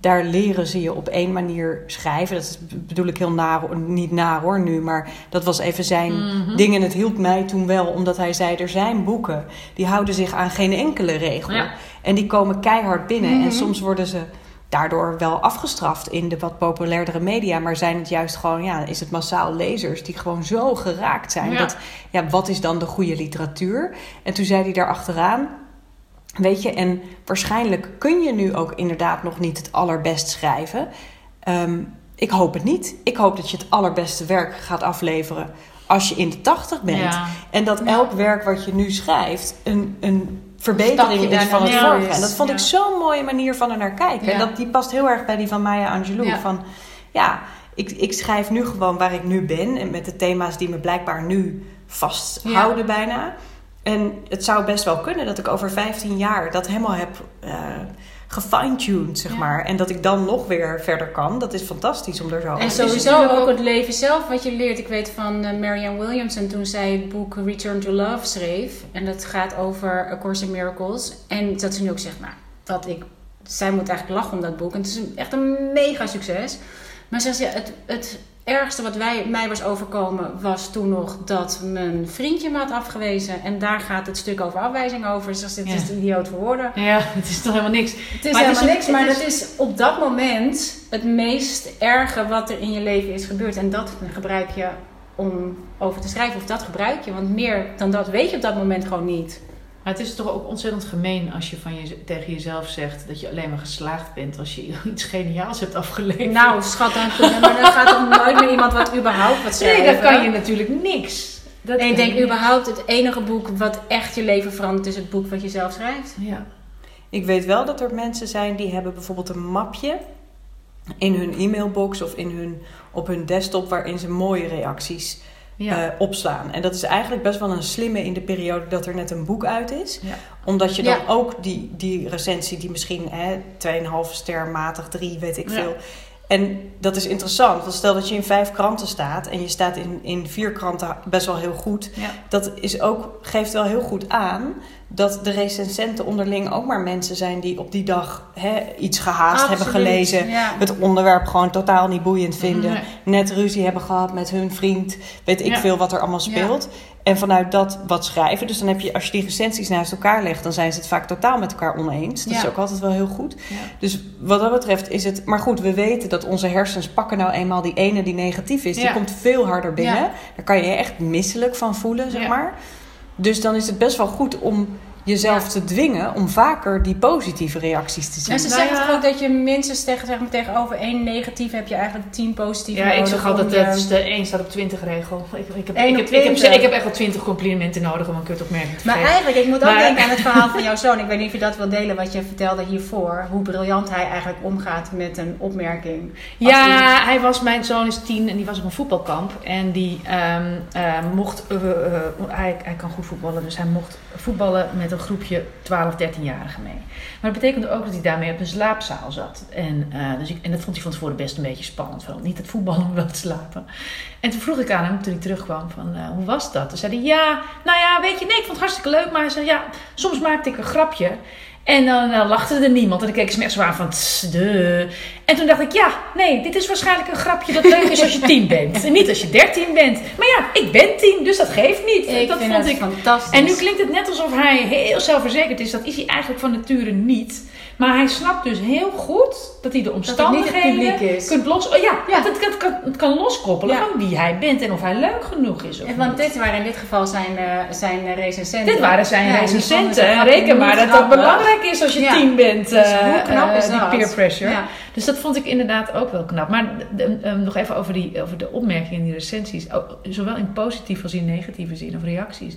daar leren ze je op één manier schrijven. Dat bedoel ik heel naar, niet naar hoor nu, maar dat was even zijn Mhm. ding. En het hielp mij toen wel, omdat hij zei, er zijn boeken die houden zich aan geen enkele regel. Ja. En die komen keihard binnen. Mhm. En soms worden ze daardoor wel afgestraft in de wat populairdere media. Maar zijn het juist gewoon, ja, is het massaal lezers die gewoon zo geraakt zijn. Ja. Dat, ja, wat is dan de goede literatuur? En toen zei hij daar achteraan. Weet je, en waarschijnlijk kun je nu ook inderdaad nog niet het allerbest schrijven. Ehm, ik hoop het niet. Ik hoop dat je het allerbeste werk gaat afleveren als je in de tachtig bent. Ja. En dat elk werk wat je nu schrijft een, een verbetering is van het vorige. En dat vond ik zo'n mooie manier van er naar kijken. Ja. En dat, die past heel erg bij die van Maya Angelou. Van ja, ik, ik schrijf nu gewoon waar ik nu ben. En met de thema's die me blijkbaar nu vasthouden bijna. En het zou best wel kunnen dat ik over 15 jaar dat helemaal heb eh gefine-tuned, zeg Ja. maar. En dat ik dan nog weer verder kan. Dat is fantastisch om er zo En over te sowieso natuurlijk ook ook- het leven zelf wat je leert. Ik weet van eh, Marianne Williamson toen zij het boek Return to Love schreef. En dat gaat over A Course in Miracles. En dat ze nu ook zegt, nou, dat ik... Zij moet eigenlijk lachen om dat boek. En het is echt een mega succes. Maar zegt ze, het, het ergste wat wij, mij was overkomen was toen nog dat mijn vriendje me had afgewezen. En daar gaat het stuk over afwijzing over. Dus dit Ja. is de idioot voor woorden. Ja, het is toch helemaal niks. Het is Maar het is helemaal een- niks, maar het het is- is op dat moment het meest erge wat er in je leven is gebeurd. En dat gebruik je om over te schrijven. Of dat gebruik je. Want meer dan dat weet je op dat moment gewoon niet. Maar het is toch ook ontzettend gemeen als je van je, tegen jezelf zegt dat je alleen maar geslaagd bent als je iets geniaals hebt afgeleverd. Nou, schat, dan, maar dan gaat toch nooit meer iemand wat überhaupt wat schrijven. nee, dat kan je natuurlijk niks. Dat En ik denk überhaupt het enige boek wat echt je leven verandert is het boek wat je zelf schrijft. Ja. Ik weet wel dat er mensen zijn die hebben bijvoorbeeld een mapje in hun e-mailbox of in hun, op hun desktop waarin ze mooie reacties Ja. eh, opslaan. En dat is eigenlijk best wel een slimme in de periode dat er net een boek uit is. Ja. Omdat je dan Ja. ook die, die recensie die misschien hè, 2,5 ster matig, 3, weet ik Ja. veel. En dat is interessant. Want stel dat je in vijf kranten staat en je staat in, in vier kranten best wel heel goed. Ja. Dat is ook, geeft wel heel goed aan dat de recensenten onderling ook maar mensen zijn die op die dag hè, iets gehaast hebben gelezen. Ja. Het onderwerp gewoon totaal niet boeiend vinden. Nee. Net ruzie hebben gehad met hun vriend. Weet ik Ja. veel wat er allemaal speelt. En vanuit dat wat schrijven. Dus dan heb je, als je die recensies naast elkaar legt, dan zijn ze het vaak totaal met elkaar oneens. Dat Ja. is ook altijd wel heel goed. Ja. Dus wat dat betreft is het. Maar goed, we weten dat onze hersens pakken nou eenmaal die ene die negatief is. Die komt veel harder binnen. Daar kan je je echt misselijk van voelen, zeg maar. Dus dan is het best wel goed om jezelf Ja. te dwingen om vaker die positieve reacties te zien. En ze Nou zeggen ja. toch ook dat je minstens tegen, zeg maar, tegenover één negatief heb je eigenlijk tien positieve Ja, ik zeg altijd, dat is de 1 staat op 20 regel. Ik, ik, heb, ik, op heb, ik, heb, 20. ik heb echt wel 20 complimenten nodig om een kutopmerking te Maar geven. eigenlijk, ik moet ook Maar- denken aan het verhaal van jouw zoon. Ik weet niet of je dat wil delen, wat je vertelde hiervoor. Hoe briljant hij eigenlijk omgaat met een opmerking. Ja, hij was, mijn zoon is tien en die was op een voetbalkamp. En die ehm, eh, mocht, eh, eh, hij, hij kan goed voetballen, dus hij mocht voetballen met een groepje 12, 13-jarigen mee. Maar dat betekende ook dat hij daarmee op een slaapzaal zat. En, eh, dus ik, en dat vond hij van tevoren best een beetje spannend. Van, niet het voetballen, maar wel het slapen. En toen vroeg ik aan hem, toen hij terugkwam, van eh, hoe was dat? Toen zei hij, ja, nou ja, weet je, nee, ik vond het hartstikke leuk. Maar hij zei, ja, soms maakte ik een grapje. En dan eh, lachte er niemand. En dan keek ze me echt zo aan van, "Tss, de. En toen dacht ik, ja, nee, dit is waarschijnlijk een grapje dat leuk is als je tien bent. En niet als je dertien bent. Maar ja, ik ben tien, dus dat geeft niet. Ik dat vond ik fantastisch. en nu klinkt het net alsof hij heel zelfverzekerd is. Dat is hij eigenlijk van nature niet. Maar hij snapt dus heel goed dat hij de omstandigheden kunt los... Oh ja, Ja. Dat het, kan, kan, het kan loskoppelen Ja. van wie hij bent en of hij leuk genoeg is. Of En want niet. dit waren in dit geval zijn, eh zijn recensenten. Dit waren zijn Ja, recensenten. En reken maar dat dat belangrijk is als je Ja. tien bent. Dus eh, hoe knap eh, is die dat? peer pressure. Dus dat vond ik inderdaad ook wel knap. Maar um, nog even over, die, over de opmerkingen in die recensies. Zowel in positieve als in negatieve zin of reacties.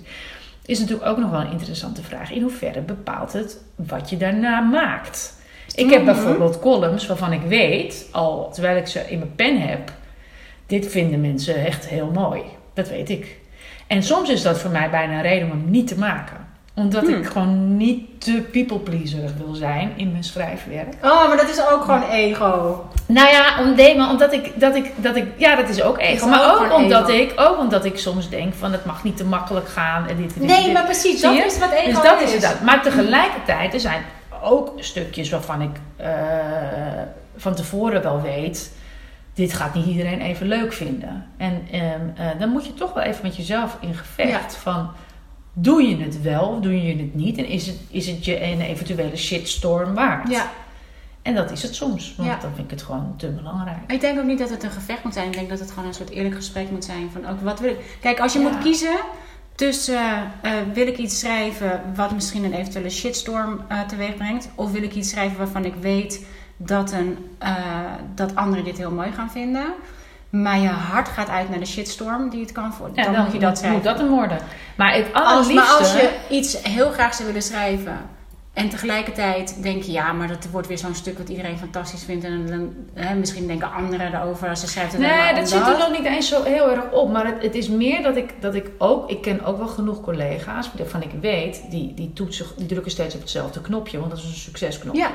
Is natuurlijk ook nog wel een interessante vraag. In hoeverre bepaalt het wat je daarna maakt? Ik heb Mhm. bijvoorbeeld columns waarvan ik weet, al terwijl ik ze in mijn pen heb, dit vinden mensen echt heel mooi. Dat weet ik. En soms is dat voor mij bijna een reden om hem niet te maken. Omdat Hmm. ik gewoon niet te people pleaser wil zijn in mijn schrijfwerk. Oh, maar dat is ook gewoon ego. Nou ja, om, nee, maar omdat ik, dat ik, dat ik, ja, dat is ook ego. Maar ook omdat, ego. ik, ook omdat ik soms denk van het mag niet te makkelijk gaan. En dit, dit, Nee, dit. maar precies, dat is wat ego Dus dat is. is het. Maar tegelijkertijd, er zijn ook stukjes waarvan ik eh, van tevoren wel weet. Dit gaat niet iedereen even leuk vinden. En ehm, eh, dan moet je toch wel even met jezelf in gevecht. Van, doe je het wel of doe je het niet? En is het, is het je een eventuele shitstorm waard? Ja, En dat is het soms. Want Ja. dan vind ik het gewoon te belangrijk. ik denk ook niet dat het een gevecht moet zijn. Ik denk dat het gewoon een soort eerlijk gesprek moet zijn. Van ook wat wil ik. Kijk, als je Ja. moet kiezen tussen eh, wil ik iets schrijven wat misschien een eventuele shitstorm eh teweeg brengt, of wil ik iets schrijven waarvan ik weet dat, een, eh, dat anderen dit heel mooi gaan vinden. Maar je hart gaat uit naar de shitstorm die het kan voor. Dan, moet je dat schrijven. moet dat hem worden. Maar het Als, maar als je iets heel graag zou willen schrijven. En tegelijkertijd denk je, ja, maar dat wordt weer zo'n stuk wat iedereen fantastisch vindt. En dan, hè, misschien denken anderen erover als ze schrijft. het Nee, dat zit er nog niet eens zo heel erg op. Maar het, het is meer dat ik, dat ik ook... Ik ken ook wel genoeg collega's waarvan ik weet... Die, die, toetsen, die drukken steeds op hetzelfde knopje. Want dat is een succesknop. Ja,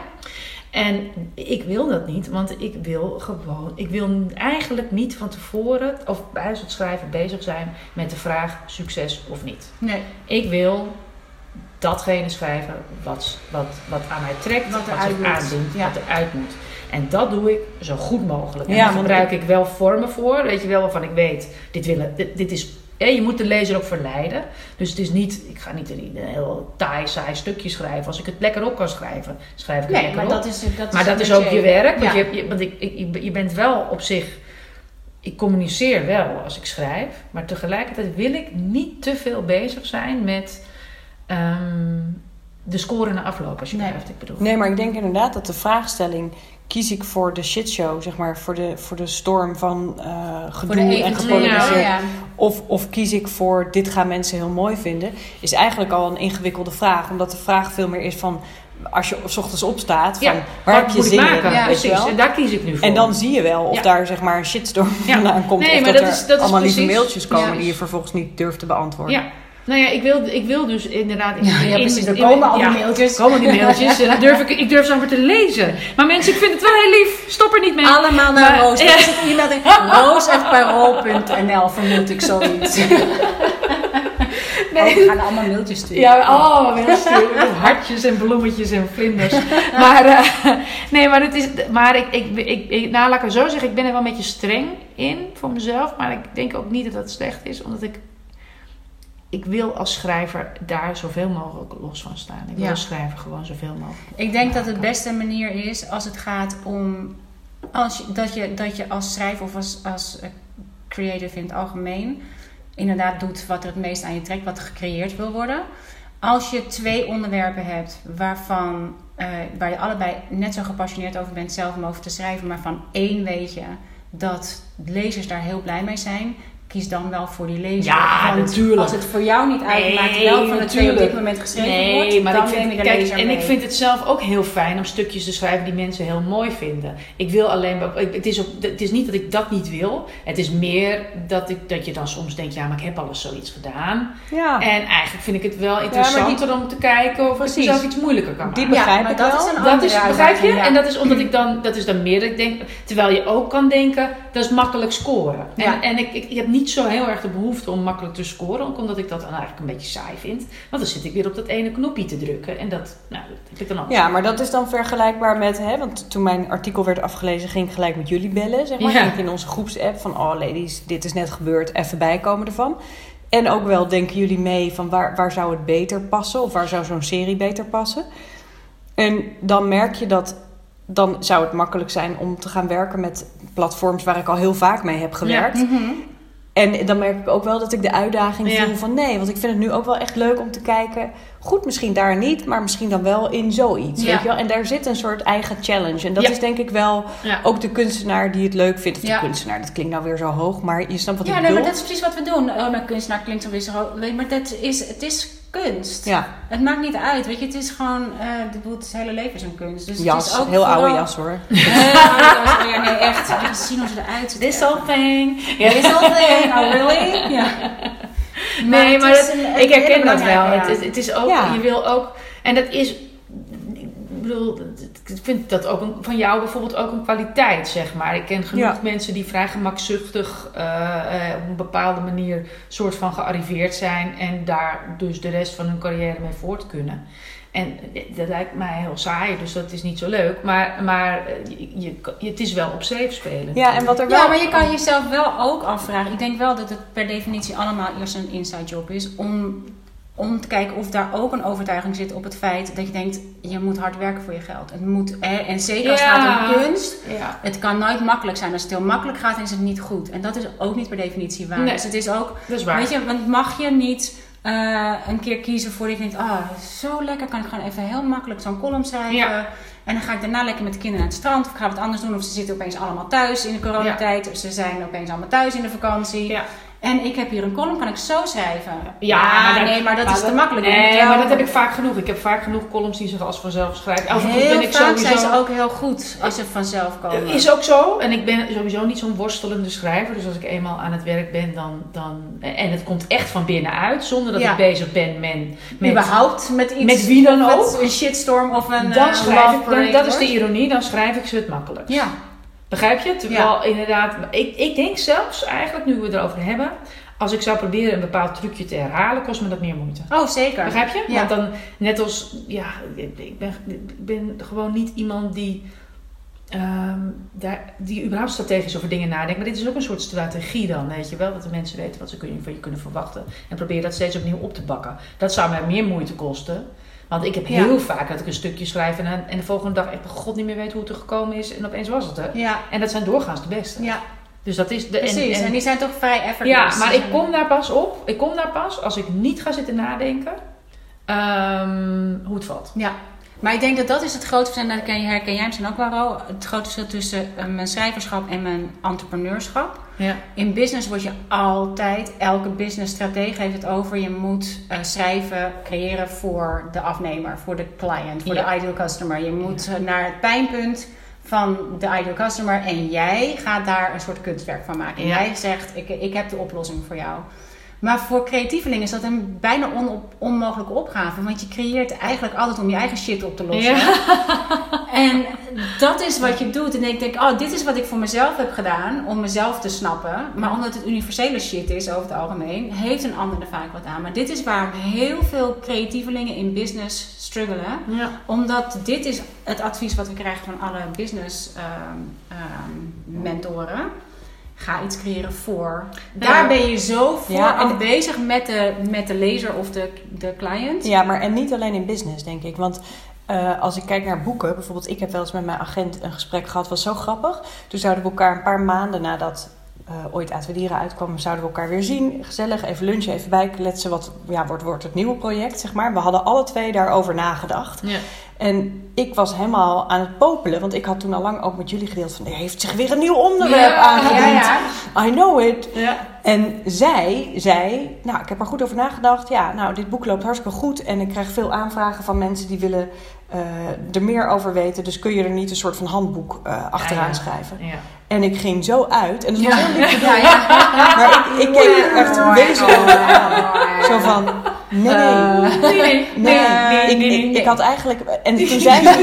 En ik wil dat niet. Want ik wil gewoon... Ik wil eigenlijk niet van tevoren... Of bij het schrijven bezig zijn met de vraag succes of niet. nee. Ik wil datgene schrijven wat, wat, wat aan mij trekt, Wat wat, zich aandient, Ja. wat eruit moet. En dat doe ik zo goed mogelijk. En Ja, daar gebruik ik wel vormen voor, weet je wel, waarvan ik weet, dit, willen, dit, dit is... je moet de lezer ook verleiden. Dus het is niet, ik ga niet een, heel taai, saai stukje schrijven. Als ik het lekker op kan schrijven, schrijf ik het Nee, lekker maar op. dat is, dat Maar is dat is ook je werk. Want, Ja. je, je, want ik, ik, je- bent wel op zich. Ik communiceer wel als ik schrijf. Maar tegelijkertijd wil ik niet te veel bezig zijn met ehm, de score na afloop. Als je Nee. begrijpt wat ik bedoel. Nee, maar ik denk inderdaad dat de vraagstelling... kies ik voor de shitshow, zeg maar, voor de, voor de storm van eh gedoe en gepolariseerd... Ja. Of, of kies ik voor dit gaan mensen heel mooi vinden, is eigenlijk al een ingewikkelde vraag. Omdat de vraag veel meer is van als je 's ochtends opstaat, van Ja, waar heb je zin maken? in? Ja, weet je Precies. wel? En daar kies ik nu voor. En dan zie je wel of Ja. daar zeg maar een shitstorm vandaan komt. Nee, of dat, dat er is- dat is allemaal lieve mailtjes komen die je vervolgens niet durft te beantwoorden. Nou ja, ik wil, ik wil dus inderdaad... In, Ja, ja, in- precies. Er in- komen al die ja, mailtjes. komen die mailtjes. En dan durf ik, ik durf ze amper te lezen. Maar mensen, ik vind het wel heel lief. Stop er niet mee. Allemaal naar Maar- Roos. Ja. Er in vermoed ik zoiets. Nee. Oh, we gaan allemaal mailtjes sturen. Ja, oh, heel sturen. Hartjes en bloemetjes en vlinders. Maar, eh, nee, maar, het is, maar ik, ik, ik, ik, nou, laat ik het zo zeggen, ik ben er wel een beetje streng in voor mezelf. Maar ik denk ook niet dat dat slecht is, omdat ik, ik wil als schrijver daar zoveel mogelijk los van staan. Ik wil Ja. als schrijver gewoon zoveel mogelijk. Ik denk dat het beste manier is als het gaat om als dat, je, dat je als schrijver of als, als eh, creative in het algemeen inderdaad doet wat er het meest aan je trekt, wat er gecreëerd wil worden. Als je twee onderwerpen hebt waarvan, eh, waar je allebei net zo gepassioneerd over bent zelf om over te schrijven, maar van één weet je dat lezers daar heel blij mee zijn, kies dan wel voor die lezer. Ja, Want natuurlijk. Als het voor jou niet uitmaakt Nee, welk van de twee op dit natuurlijk. moment geschreven Nee, wordt, maar dan ik vind, neem je de kijk, lezer en mee. ik vind het zelf ook heel fijn om stukjes te schrijven die mensen heel mooi vinden. Ik wil alleen, ik- het is, ook, het is niet dat ik dat niet wil. Het is meer dat, ik, dat je dan soms denkt, ja, maar ik heb alles zoiets gedaan. Ja, En eigenlijk vind ik het wel interessanter om te kijken of ik Precies. mezelf iets moeilijker kan maken. Die begrijp maar ik dat wel. is een Dat is, begrijp je? En dat is omdat ik dan, dat is dan meer dat ik denk, terwijl je ook kan denken, dat is makkelijk scoren. En, Ja. en ik, ik, ik heb niet zo heel erg de behoefte om makkelijk te scoren, ook omdat ik dat dan eigenlijk een beetje saai vind. Want dan zit ik weer op dat ene knopje te drukken en dat, nou, dat heb ik dan ook. Ja, maar dat is dan vergelijkbaar met, hè, want toen mijn artikel werd afgelezen, ging ik gelijk met jullie bellen, zeg maar. Ja. Ging ik in onze groepsapp van, oh ladies, dit is net gebeurd, even bijkomen ervan. En ook wel denken jullie mee van waar, waar zou het beter passen of waar zou zo'n serie beter passen. En dan merk je dat, dan zou het makkelijk zijn om te gaan werken met platforms waar ik al heel vaak mee heb gewerkt. Mhm. En dan merk ik ook wel dat ik de uitdaging Ja. voel van nee, want ik vind het nu ook wel echt leuk om te kijken. Goed, misschien daar niet, maar misschien dan wel in zoiets. Ja. Weet je wel? En daar zit een soort eigen challenge. En dat Ja. is denk ik wel Ja. ook de kunstenaar die het leuk vindt. Of Ja. de kunstenaar, dat klinkt nou weer zo hoog, maar je snapt wat Ja, ik nee, maar bedoel. dat is precies wat we doen. Oh, mijn kunstenaar klinkt zo weer zo. Nee, maar dat is, het is kunst. Ja, Het maakt niet uit, weet je. Het is gewoon, eh de boel, het hele leven is een kunst. Dus het jas, is ook heel oude jas hoor. Heel oude jas. Oh ja, nee, echt. Je zien hoe ze eruit ziet. This whole thing. Ja. This whole thing. Oh, really? Ja. Nee, maar dat- een- ik herken dat wel. Het, het is ook, Ja. je wil ook, en dat is, ik bedoel, ik vind dat ook een, van jou bijvoorbeeld ook een kwaliteit, zeg maar. Ik ken genoeg Ja. mensen die vrij gemakzuchtig eh, eh, op een bepaalde manier soort van gearriveerd zijn en daar dus de rest van hun carrière mee voort kunnen. En dat lijkt mij heel saai, dus dat is niet zo leuk. Maar, maar eh, je, je, het is wel op safe spelen. Ja, en wat er wel... Ja, maar je kan jezelf wel ook afvragen. Ik denk wel dat het per definitie allemaal eerst een inside job is. Om, om te kijken of daar ook een overtuiging zit op het feit dat je denkt: je moet hard werken voor je geld. Het moet, hè, en zeker als het Ja. gaat om kunst. Ja. Het kan nooit makkelijk zijn. Als het heel makkelijk gaat, is het niet goed. En dat is ook niet per definitie waar. Nee. Dus het is ook, Dat is waar. weet je, want mag je niet eh, een keer kiezen voor dat je denkt: ah, zo lekker, kan ik gewoon even heel makkelijk zo'n column schrijven. Ja. En dan ga ik daarna lekker met de kinderen naar het strand. Of ik ga wat anders doen. Of ze zitten opeens allemaal thuis in de coronatijd. Of ze zijn opeens allemaal thuis in de vakantie. Ja. En ik heb hier een column, kan ik zo schrijven? Ja, maar dat- nee, maar dat maar is te makkelijk. Nee, maar dat heb ik vaak genoeg. Ik heb vaak genoeg columns die zich als vanzelf schrijven. Toe Heel ben ik vaak sowieso... zijn ze ook heel goed als ze vanzelf komen. Is ook zo. En ik ben sowieso niet zo'n worstelende schrijver. Dus als ik eenmaal aan het werk ben, dan... dan en het komt echt van binnenuit. Zonder dat Ja. ik bezig ben met... met Überhaupt met iets. met wie dan met ook. Een shitstorm of een dan eh, schrijf ik, dan, dat is de ironie, dan schrijf ik ze het makkelijk. Ja. Begrijp je? Terwijl inderdaad, ik, ik denk zelfs eigenlijk, nu we het erover hebben, als ik zou proberen een bepaald trucje te herhalen, kost me dat meer moeite. Oh, zeker. Begrijp je? Ja. Want dan, net als, ja, ik ben, ik ben gewoon niet iemand die, ehm, daar, die überhaupt strategisch over dingen nadenkt. Maar dit is ook een soort strategie dan, weet je wel. Dat de mensen weten wat ze kun- van je kunnen verwachten. En proberen dat steeds opnieuw op te bakken. Dat zou mij meer moeite kosten. Want ik heb Ja. heel vaak dat ik een stukje schrijf en, en de volgende dag echt god niet meer weet hoe het er gekomen is. En opeens was het er. Ja, En dat zijn doorgaans de beste. ja Dus dat is de, precies. En, en- die zijn toch vrij effortless. ja, maar ik kom daar pas op. Ik kom daar pas als ik niet ga zitten nadenken ehm, hoe het valt. Ja, maar ik denk dat dat is het grote verschil. en Dat herken, herken jij misschien ook wel, Ro. Het grote verschil tussen eh, mijn schrijverschap en mijn entrepreneurschap. Ja. In business word je altijd, elke businessstratege heeft het over, je moet eh, schrijven, creëren voor de afnemer, voor de client, voor Ja. de ideal customer. Je moet eh, naar het pijnpunt van de ideal customer en jij gaat daar een soort kunstwerk van maken. En jij zegt, ik, ik heb de oplossing voor jou. Maar voor creatievelingen is dat een bijna onop- onmogelijke opgave. Want je creëert eigenlijk altijd om je eigen shit op te lossen. Ja. En dat is wat je doet. En ik denk, oh, dit is wat ik voor mezelf heb gedaan. Om mezelf te snappen. Maar omdat het universele shit is over het algemeen. Heeft een ander er vaak wat aan. Maar dit is waar heel veel creatievelingen in business struggelen. Ja. Omdat dit is het advies wat we krijgen van alle business ehm, mentoren. Ga iets creëren voor. Daar ben je zo voor Ja, en- bezig met de, met de lezer of de, de client. Ja, maar en niet alleen in business, denk ik. Want eh, als ik kijk naar boeken, bijvoorbeeld, ik heb wel eens met mijn agent een gesprek gehad, was zo grappig. Toen zouden we elkaar een paar maanden nadat eh, ooit Uit Dieren uitkwam, zouden we elkaar weer zien. Gezellig, even lunchen, even bijkletsen. Wat ja, wordt, wordt het nieuwe project, zeg maar. We hadden alle twee daarover nagedacht. Ja. En ik was helemaal aan het popelen, want ik had toen al lang ook met jullie gedeeld van, er heeft zich weer een nieuw onderwerp Ja, aangediend. ja, ja. I know it. Ja. En zij zei, nou, ik heb er goed over nagedacht. Ja, nou, dit boek loopt hartstikke goed. En ik krijg veel aanvragen van mensen die willen eh, er meer over weten. Dus kun je er niet een soort van handboek eh, achteraan schrijven. Ja. En ik ging zo uit. En dat was Ja. heel lief Ja, bedoeld. ja. Maar ik, ik keek echt wezenlijk aan. Zo van, nee, nee. Nee, nee, Nee, nee, ik, nee, ik, nee. ik had eigenlijk. En toen zei ze.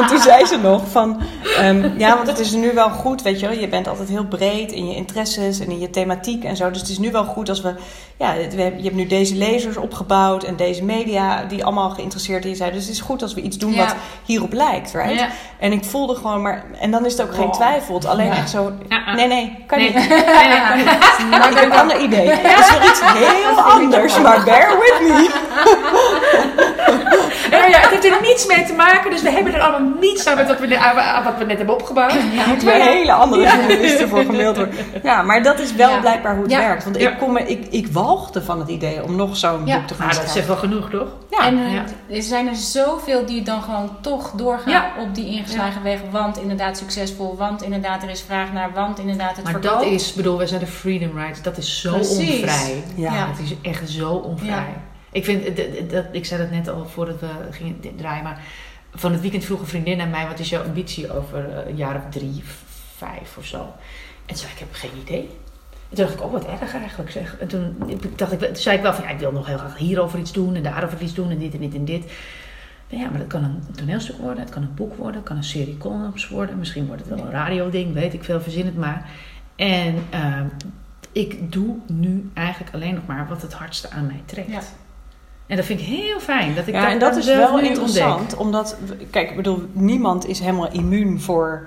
En toen zei ze nog van. ehm, ja, want het is nu wel goed, weet je wel. Je bent altijd heel breed in je interesses en in je thematiek en zo. Dus het is nu wel goed als we. Ja, we je hebt nu deze lezers opgebouwd en deze media die allemaal geïnteresseerd in je zijn. Dus het is goed als we iets doen Ja. wat hierop lijkt, right? Ja. En ik voelde gewoon maar. En dan is het ook geen twijfel. Het alleen Ja. echt zo. Nee, nee, kan Nee. niet. Nee, nee, kan niet. Maar ik heb een ander idee. Dat is weer iets heel anders, maar bear with me. Ja, ja, het heeft er niets mee te maken, dus we hebben er allemaal niets aan met wat we, net- aan wat we net hebben opgebouwd. moeten weer hele andere journalisten voor gemaild worden. Ja, maar dat is wel Ja. blijkbaar hoe het Ja. werkt. Want Ja. ik, kom, me- ik, ik walgde van het idee om nog zo'n Ja. boek te gaan Nou, dat schrijven. zegt wel genoeg, toch? Ja. En eh, Ja. er zijn er zoveel die dan gewoon toch doorgaan Ja. op die ingeslagen weg. Want inderdaad succesvol, want inderdaad er is vraag naar, want inderdaad het Maar verkoopt. dat is, bedoel, wij zijn de freedom rights, dat is zo Precies. onvrij. Ja. Ja. Het is echt zo onvrij. Ik vind, dat, ik zei dat net al voordat we gingen draaien, maar van het weekend vroeg een vriendin aan mij, wat is jouw ambitie over eh, een jaar of drie, vijf of zo? En zei ik, heb geen idee. En toen dacht ik, oh wat erg eigenlijk zeg. En toen, dacht ik, zei ik wel van, ja, ik wil nog heel graag hierover iets doen en daarover iets doen en dit en dit en dit. Ja, maar dat kan een toneelstuk worden, het kan een boek worden, het kan een serie columns worden. Misschien wordt het wel een radioding, weet ik veel, verzin het maar. En ehm, ik doe nu eigenlijk alleen nog maar wat het hardste aan mij trekt. En dat vind ik heel fijn. Dat ik Ja, dat en dat is wel interessant, ontdek. omdat, kijk, ik bedoel, niemand is helemaal immuun voor,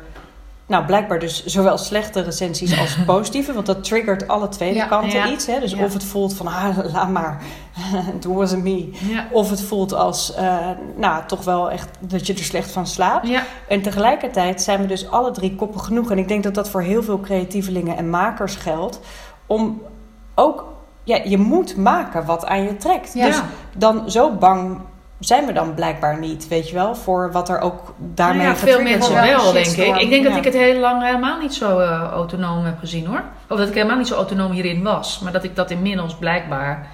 nou, blijkbaar dus zowel slechte recensies als positieve, want dat triggert alle twee Ja, kanten ja. iets. Hè? Dus Ja. of het voelt van, ah, laat maar, it wasn't me. Of het voelt als, eh, nou, toch wel echt dat je er slecht van slaapt. Ja. En tegelijkertijd zijn we dus alle drie koppen genoeg. En ik denk dat dat voor heel veel creatievelingen en makers geldt. Om ook, ja, je moet maken wat aan je trekt. Ja. Dus dan zo bang zijn we dan blijkbaar niet, weet je wel, voor wat er ook daarmee Nou ja, veel mensen wel, denk ik. Ik denk dat ik het heel lang helemaal niet zo eh, autonoom heb gezien hoor. Of dat ik helemaal niet zo autonoom hierin was. Maar dat ik dat inmiddels blijkbaar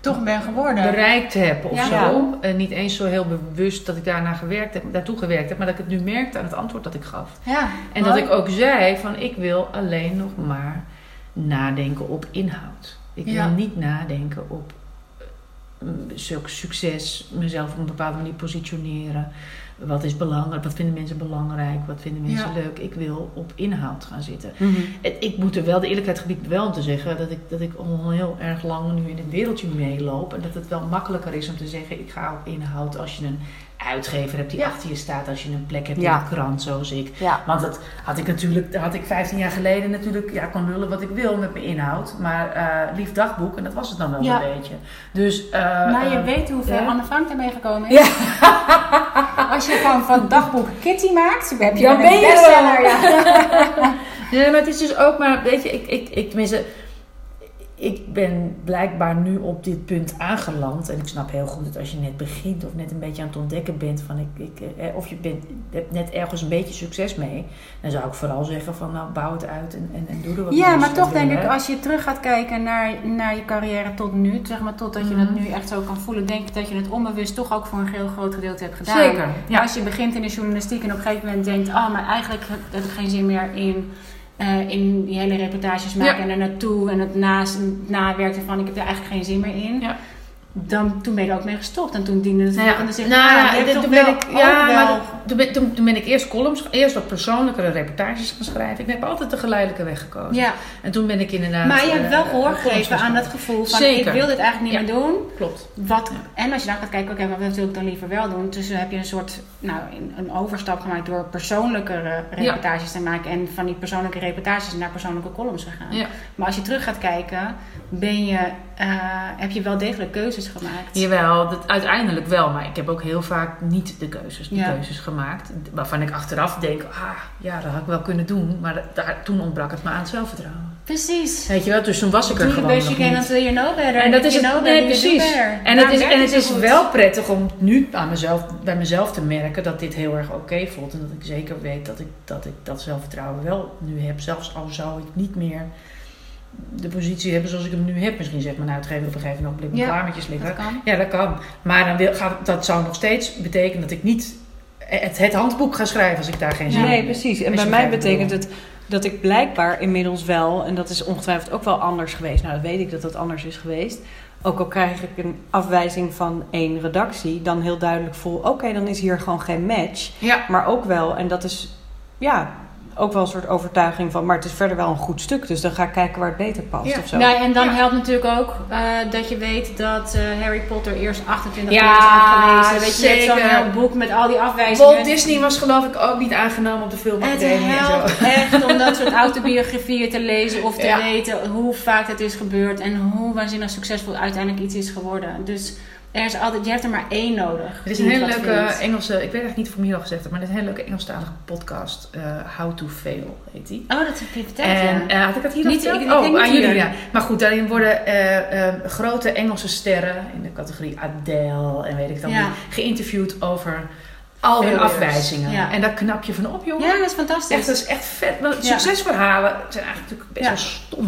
Toch ben geworden. bereikt heb of Ja. zo. En niet eens zo heel bewust dat ik daarna gewerkt heb, daartoe gewerkt heb. Maar dat ik het nu merkte aan het antwoord dat ik gaf. Ja. En dat ik ook zei van ik wil alleen nog maar nadenken op inhoud. Ik Ja. wil niet nadenken op mm, zulk succes, mezelf op een bepaalde manier positioneren. Wat is belangrijk? Wat vinden mensen belangrijk? Wat vinden mensen Ja. leuk? Ik wil op inhoud gaan zitten. Mhm. Ik moet er wel, de eerlijkheid gebied wel om te zeggen dat ik, dat ik al heel erg lang nu in het wereldje meeloop. En dat het wel makkelijker is om te zeggen: ik ga op inhoud als je een uitgever hebt die Ja. achter je staat, als je een plek hebt Ja. in de krant, zoals ik. Ja. Want dat had ik natuurlijk, dat had ik 15 jaar geleden natuurlijk, ja, kon lullen wat ik wil met mijn inhoud. Maar eh, lief dagboek, en dat was het dan wel Ja. een beetje. Dus, eh, Maar je eh, weet hoe ver ja. Anne Frank daarmee gekomen is. Als je gewoon van dagboek Kitty maakt, heb je Dan een ben je er bestseller. wel. Ja. Nee, maar het is dus ook maar, weet je, ik, ik, ik tenminste, ik ben blijkbaar nu op dit punt aangeland. En ik snap heel goed dat als je net begint of net een beetje aan het ontdekken bent van ik, ik, eh, of je bent, hebt net ergens een beetje succes mee, dan zou ik vooral zeggen van nou bouw het uit en, en, en doe er wat Ja, maar toch denk ik, als je terug gaat kijken naar, naar je carrière tot nu, zeg maar totdat je Mhm. dat nu echt zo kan voelen, denk ik dat je het onbewust toch ook voor een heel groot gedeelte hebt gedaan. Zeker, ja. Als je begint in de journalistiek en op een gegeven moment denkt, oh, maar eigenlijk heb ik geen zin meer in, eh, in die hele reportages maken Ja. en er naartoe en het naast, het nawerk ervan, ik heb er eigenlijk geen zin meer in. Ja. Dan, toen ben je er ook mee gestopt en toen diende het Nou ja, nou toen ben ik, ja, wel- maar dat- toen ben, toen, toen ben ik eerst columns, eerst wat persoonlijkere reportages gaan schrijven. Ik heb altijd de geleidelijke weg gekozen. ja. En toen ben ik inderdaad. Maar je hebt wel eh, gehoor gegeven aan dat gevoel van Zeker. ik wil dit eigenlijk niet meer doen. Klopt. Wat, en als je dan gaat kijken, oké, maar wat wil ik dan liever wel doen? Dus dan heb je een soort, nou, een- overstap gemaakt door persoonlijkere reportages te maken. En van die persoonlijke reportages naar persoonlijke columns gegaan. Ja. Maar als je terug gaat kijken, ben je, eh, heb je wel degelijk keuzes gemaakt. Jawel, dat, uiteindelijk wel. Maar ik heb ook heel vaak niet de keuzes, de Ja. keuzes gemaakt. Waarvan ik achteraf denk, ah, ja, dat had ik wel kunnen doen. Maar dat- daar, toen ontbrak het me aan het zelfvertrouwen. Precies. Weet je wel, dus toen was ik er the gewoon nog niet. until you know better. En dat is het, nee, precies. En het is, en het is wel prettig om nu aan mezelf, bij mezelf te merken dat dit heel erg oké voelt. En dat ik zeker weet dat ik, dat ik dat zelfvertrouwen wel nu heb. Zelfs al zou ik niet meer de positie hebben zoals ik hem nu heb. Misschien zegt mijn uitgever op een gegeven moment, blik Ja, klaarmetjes liggen. Dat kan. Ja, dat kan. Maar dan wil, gaat, dat zou nog steeds betekenen dat ik niet het, het handboek ga schrijven als ik daar geen zin in Nee, heb. precies. En bij mij betekent het dat ik blijkbaar inmiddels wel, en dat is ongetwijfeld ook wel anders geweest. Nou, dat weet ik dat dat anders is geweest. Ook al krijg ik een afwijzing van één redactie, dan heel duidelijk voel: oké, dan is hier gewoon geen match. Ja, Maar ook wel, en dat is ja, ook wel een soort overtuiging van, maar het is verder wel een goed stuk, dus dan ga ik kijken waar het beter past Ja. of zo. Nou, en dan Ja. helpt natuurlijk ook eh, dat je weet dat eh, Harry Potter eerst 28 Ja, keer is afgelezen. Weet je, je zeker. zo'n heel boek met al die afwijzingen. Walt Disney was geloof ik ook niet aangenomen op de Het en zo. helpt echt om dat soort autobiografieën te lezen of te Ja. weten hoe vaak het is gebeurd en hoe waanzinnig succesvol uiteindelijk iets is geworden. Dus er is altijd, je hebt er maar één nodig. Het is een hele leuke vindt. Engelse, ik weet echt niet of ik hem hier al gezegd heb, maar het is een hele leuke Engelstalige podcast. eh, How to Fail heet die. Oh, dat heb je verteld, En ja. eh, had ik dat hier Niet- verteld? ik- ik denk oh, niet aan jullie, ja. Maar goed, daarin worden eh, grote Engelse sterren in de categorie Adele en weet ik dan Ja. niet, geïnterviewd over al hun afwijzingen. Ja. En daar knap je van op, jongen. Ja, dat is fantastisch. Echt, dat is echt vet. Ja. Succesverhalen zijn eigenlijk natuurlijk best Ja. wel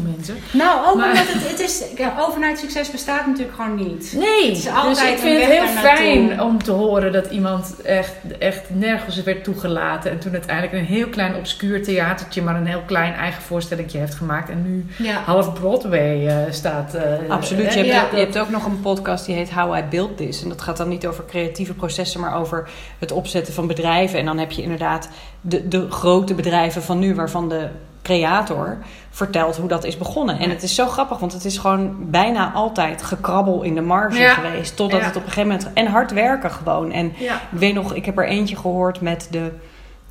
stom, mensen. Nou, ook Maar- omdat het, het is, ja, overnight succes bestaat natuurlijk gewoon niet. Nee, Het is altijd dus ik vind het heel naartoe. fijn om te horen dat iemand echt, echt nergens werd toegelaten. En toen uiteindelijk een heel klein obscuur theatertje, maar een heel klein eigen voorstellingje heeft gemaakt. En nu Ja. half Broadway eh, staat. eh, Absoluut. Je eh, hebt, je hebt ook nog een podcast die heet How I Built This. En dat gaat dan niet over creatieve processen, maar over het opzetten van bedrijven. En dan heb je inderdaad de, de grote bedrijven van nu, waarvan de creator vertelt hoe dat is begonnen. En het is zo grappig, want het is gewoon bijna altijd gekrabbel in de marge Ja. geweest. Totdat Ja. het op een gegeven moment... En hard werken gewoon. En Ja. ik weet nog, ik heb er eentje gehoord met de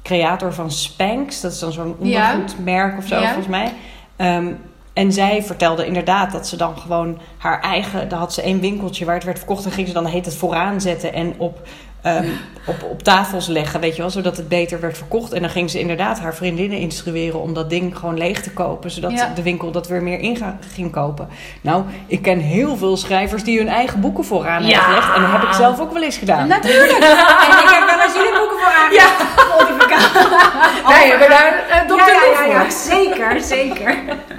creator van Spanx. Dat is dan zo'n ondergoedmerk of zo, volgens mij. Ehm, en zij vertelde inderdaad dat ze dan gewoon haar eigen... Daar had ze één winkeltje waar het werd verkocht. En ging ze dan heet het vooraan zetten en op, ehm, op, op tafels leggen, weet je wel. Zodat het beter werd verkocht. En dan ging ze inderdaad haar vriendinnen instrueren om dat ding gewoon leeg te kopen. Zodat Ja. de winkel dat weer meer in ging kopen. Nou, ik ken heel veel schrijvers die hun eigen boeken vooraan Ja. hebben gelegd. En dat heb ik zelf ook wel eens gedaan. Natuurlijk. en ik heb wel eens jullie boeken voor aangelegd. Wij hebben daar uh, dokter ja, Lou ja, ja, voor. Zeker, zeker.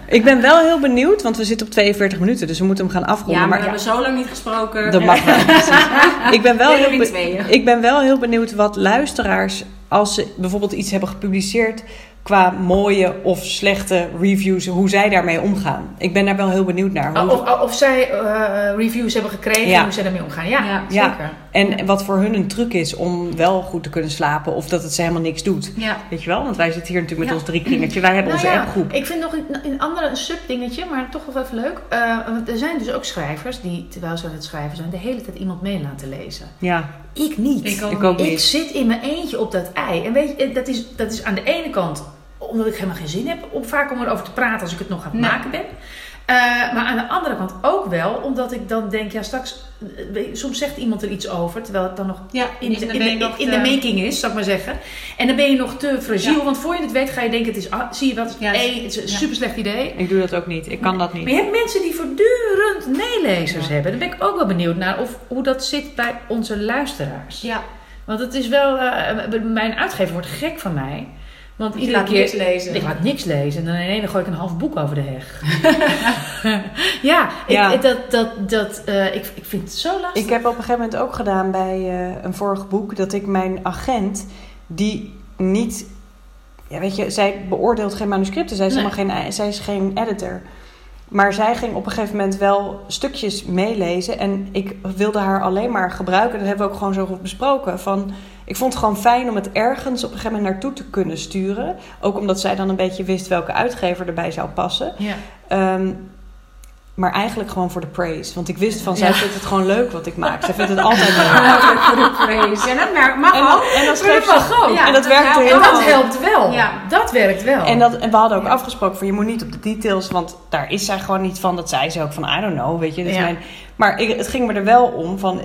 Ik ben wel heel benieuwd, want we zitten op 42 minuten, dus we moeten hem gaan afronden. Ja, maar maar we hebben zo lang niet gesproken. dat mag wel. Ik ben wel, heel ik ben wel heel benieuwd wat luisteraars, als ze bijvoorbeeld iets hebben gepubliceerd qua mooie of slechte reviews, hoe zij daarmee omgaan. Ik ben daar wel heel benieuwd naar. Hoe- Of, of zij eh, reviews hebben gekregen Ja. hoe zij daarmee omgaan. Ja, Ja. Ja. zeker. En wat voor hun een truc is om wel goed te kunnen slapen of dat het ze helemaal niks doet. Ja. Weet je wel? Want wij zitten hier natuurlijk met Ja. ons drie kringertje. Wij hebben Nou onze ja, appgroep. Ik vind nog een, een andere een subdingetje, maar toch wel even leuk. Eh, want er zijn dus ook schrijvers die, terwijl ze aan het schrijven zijn, de hele tijd iemand mee laten lezen. Ja, Ik niet. Ik ook ik ook Ik niet. zit in mijn eentje op dat ei. En weet je, dat is, dat is aan de ene kant omdat ik helemaal geen zin heb om vaak om erover te praten als ik het nog aan het Nee. maken ben. Eh, maar aan de andere kant ook wel, omdat ik dan denk, ja straks, eh, je, soms zegt iemand er iets over, terwijl het dan nog Ja, in, de, dan in, de, nog in te- de making is, zou ik maar zeggen. En dan ben je nog te fragiel, Ja. want voor je het weet ga je denken, het is, ah, zie je wat, Ja, hey, het is een ja. super slecht idee. ik doe dat ook niet. Ik kan dat Maar niet. je hebt mensen die voortdurend meelezers Ja. hebben. Daar ben ik ook wel benieuwd naar of, hoe dat zit bij onze luisteraars. Ja, Want het is wel, eh, mijn uitgever wordt gek van mij. Want iedere keer. lezen. Ik laat niks lezen en dan in ene gooi ik een half boek over de heg. ja, ik, Ja. ik- dat, dat, dat, eh, ik, ik vind het zo lastig. Ik heb op een gegeven moment ook gedaan bij eh, een vorig boek dat ik mijn agent, die niet. Ja, weet je, zij beoordeelt geen manuscripten. Zij is, Nee. helemaal geen, zij is geen editor. Maar zij ging op een gegeven moment wel stukjes meelezen. En ik wilde haar alleen maar gebruiken. Dat hebben we ook gewoon zo goed besproken. Van, ik vond het gewoon fijn om het ergens op een gegeven moment naartoe te kunnen sturen. Ook omdat zij dan een beetje wist welke uitgever erbij zou passen. Ja. Ehm, maar eigenlijk gewoon voor de praise. Want ik wist van, zij Ja. vindt het gewoon leuk wat ik maak. Zij vindt het altijd leuk. Hartelijk voor de praise. En dat mag En ook. en schreef dat mag ze... ook. Ja, en dat dat werkte helpt heel En dat helpt wel. Ja. Dat werkt wel. En, dat, en we hadden ook afgesproken van je moet niet op de details, want daar is zij gewoon niet van. Dat zei ze ook van I don't know, weet je. Ja. mijn, maar ik, het ging me er wel om van,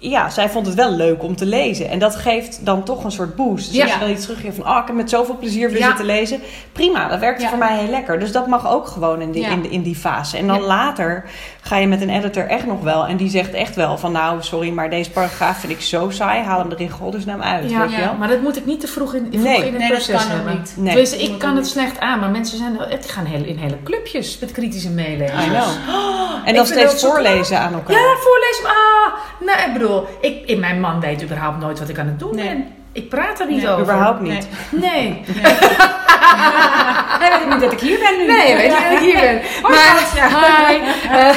ja, zij vond het wel leuk om te lezen. En dat geeft dan toch een soort boost. Dus Ja. als je dan iets teruggeeft van, oh, ik heb met zoveel plezier weer Ja. zitten lezen. Prima, dat werkte Ja. voor mij heel lekker. Dus dat mag ook gewoon in die, Ja. in, in die fase. En dan Ja. later ga je met een editor echt nog wel. En die zegt echt wel van, nou, sorry, maar deze paragraaf vind ik zo saai. Haal hem er in godesnaam uit, Ja, weet je wel. maar dat moet ik niet te vroeg in, vroeg Nee. in het Nee, dat proces kan ook hebben. niet. Nee. Dat ik kan het niet. slecht aan, maar mensen zijn, het gaan heel, in hele clubjes met kritische meelezers. I know. En dan steeds dat voorlezen aan elkaar. Ja, voorlezen. Ah, nee, ik bedoel, ik, ik- mijn man weet überhaupt nooit wat ik aan het doen Nee. ben. Ik praat er niet Nee, over. Überhaupt niet. Nee. Hij weet niet dat ik hier ben nu. Nee, weet je dat ik hier ben. Maar, hi. Eh,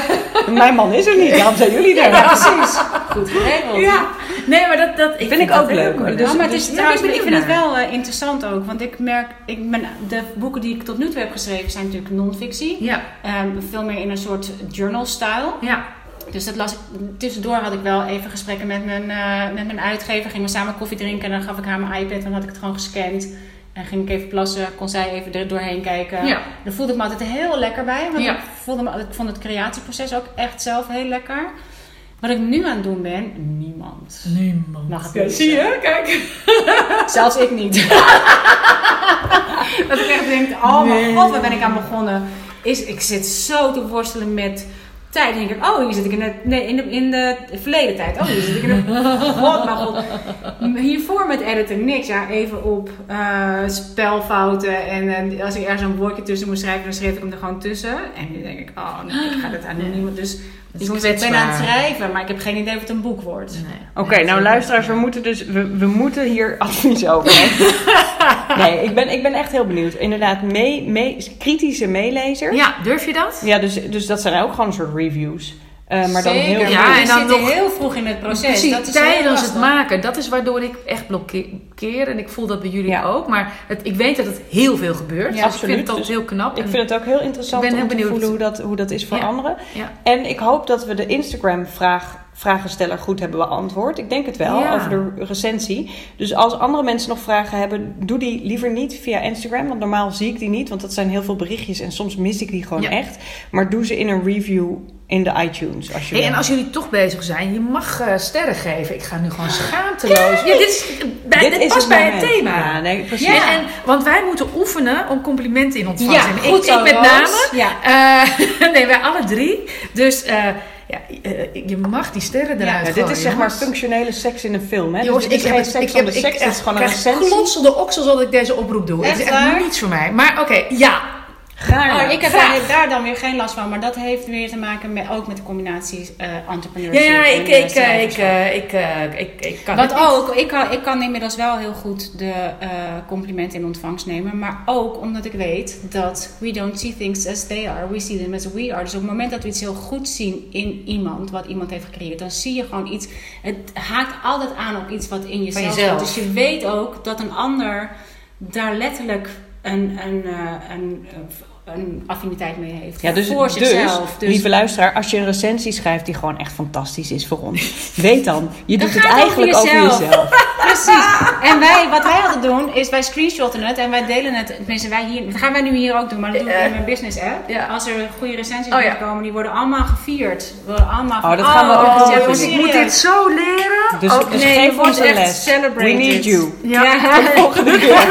Mijn man is er niet, daarom zijn jullie er. Ja, precies. Goed geregeld. ja. Nee, maar dat, dat Vind ik ook leuk, hoor. Dus- Ja, maar het dus is ben ik ik vind het wel eh, interessant ook. Want ik merk, ik ben, de boeken die ik tot nu toe heb geschreven zijn natuurlijk non-fictie. Ja, Ehm, veel meer in een soort journal-style. ja. Dus dat las ik, tussendoor had ik wel even gesprekken met mijn, eh, met mijn uitgever. Gingen we samen koffie drinken en dan gaf ik haar mijn iPad en dan had ik het gewoon gescand. En ging ik even plassen, kon zij even er doorheen kijken. Ja. Daar voelde ik me altijd heel lekker bij. Want Ja. ik, voelde me, ik vond het creatieproces ook echt zelf heel lekker. Wat ik nu aan het doen ben, niemand Niemand. mag Ja, zie je? Kijk. Zelfs ik niet. dat ik echt denk, oh mijn god, waar ben ik aan begonnen? Is, ik zit zo te worstelen met tijd. Denk ik, oh, hier zit ik in de, nee, in de, in de verleden tijd. Oh, hier zit ik in de... God, mijn god. Hiervoor met editen niks. Ja, even op eh, spelfouten. En eh, als ik ergens een woordje tussen moest schrijven, dan schreef ik hem er gewoon tussen. En nu denk ik, oh, nee, ik ga dit aan niemand. Dus ik ben aan het schrijven, maar ik heb geen idee of het een boek wordt. Nee. Oké, nou luisteraars, we moeten dus we, we moeten hier advies over hebben. Nee, ik ben, ik ben echt heel benieuwd. Inderdaad, mee, mee, kritische meelezers. Ja, durf je dat? Ja, dus, dus dat zijn ook gewoon een soort reviews. Eh, maar dan heel Ja, en dan zitten nog- heel vroeg in het proces. Precies, dat is heel tijdens het maken. Dat is waardoor ik echt blokkeer. En ik voel dat bij jullie Ja. ook. Maar het, ik weet dat het heel veel gebeurt. Ja, dus absoluut. ik vind dat Dus heel knap. Ik vind het ook heel interessant Ik ben heel om te benieuwd. voelen hoe dat, hoe dat is voor Ja. anderen. ja. En ik hoop dat we de Instagram-vraag vragensteller goed hebben beantwoord. Ik denk het wel, Ja. over de recensie. Dus als andere mensen nog vragen hebben, doe die liever niet via Instagram. Want normaal zie ik die niet, want dat zijn heel veel berichtjes. En soms mis ik die gewoon Ja. echt. Maar doe ze in een review in de iTunes. Als je Hey, en als jullie toch bezig zijn, je mag eh, sterren geven. Ik ga nu gewoon schaamteloos. Ja, dit, is, bij, dit, past bij het thema. Ja, nee, precies. Ja, en, want wij moeten oefenen om complimenten in ontvangst te Ja, nemen. ik, ik met name. Ja. Eh, nee, wij alle drie. Dus eh, ja, eh, je mag die sterren eruit Ja, dit is zeg maar functionele seks in een film. Hè? Jongens, dus ik heb geen seks ik heb, de ik, seks, het is gewoon een recensie. klotselde oksels dat ik deze oproep doe. Echt het is echt niets voor mij. Maar oké, ja. Gaar. Oh, ik heb daar, daar dan weer geen last van, maar dat heeft weer te maken met, ook met de combinatie Ja, entrepreneurship. ja, en, ik, eh, ik, eh, ik, eh, ik, eh, ik, ik kan Wat ook, ik kan, ik kan inmiddels wel heel goed de complimenten in ontvangst nemen. Maar ook omdat ik weet dat we don't see things as they are, we see them as we are. Dus op het moment dat we iets heel goed zien in iemand, wat iemand heeft gecreëerd, dan zie je gewoon iets. Het haakt altijd aan op iets wat in jezelf jezelf. zit. Dus je weet ook dat een ander daar letterlijk een, een, eh, een, een affiniteit mee heeft. Ja, dus, voor dus, zichzelf. Dus lieve luisteraar, als je een recensie schrijft die gewoon echt fantastisch is voor ons, weet dan, je Dan doet het eigenlijk over over jezelf. jezelf. Precies. En wij, wat wij altijd doen, is wij screenshotten het en wij delen het. Tenminste, wij hier, dat gaan wij nu hier ook doen, maar dat doe ik Eh, in mijn business app. ja. Als er goede recensies Oh, ja. binnenkomen, die worden allemaal gevierd. Worden allemaal Oh, dat gaan we ook oh, doen. serieus? jongens, ik moet dit zo leren. Dus, Oh, dus nee, je geef wordt ons een echt les. We celebrated. need you. Ja. Ja. Volgende keer.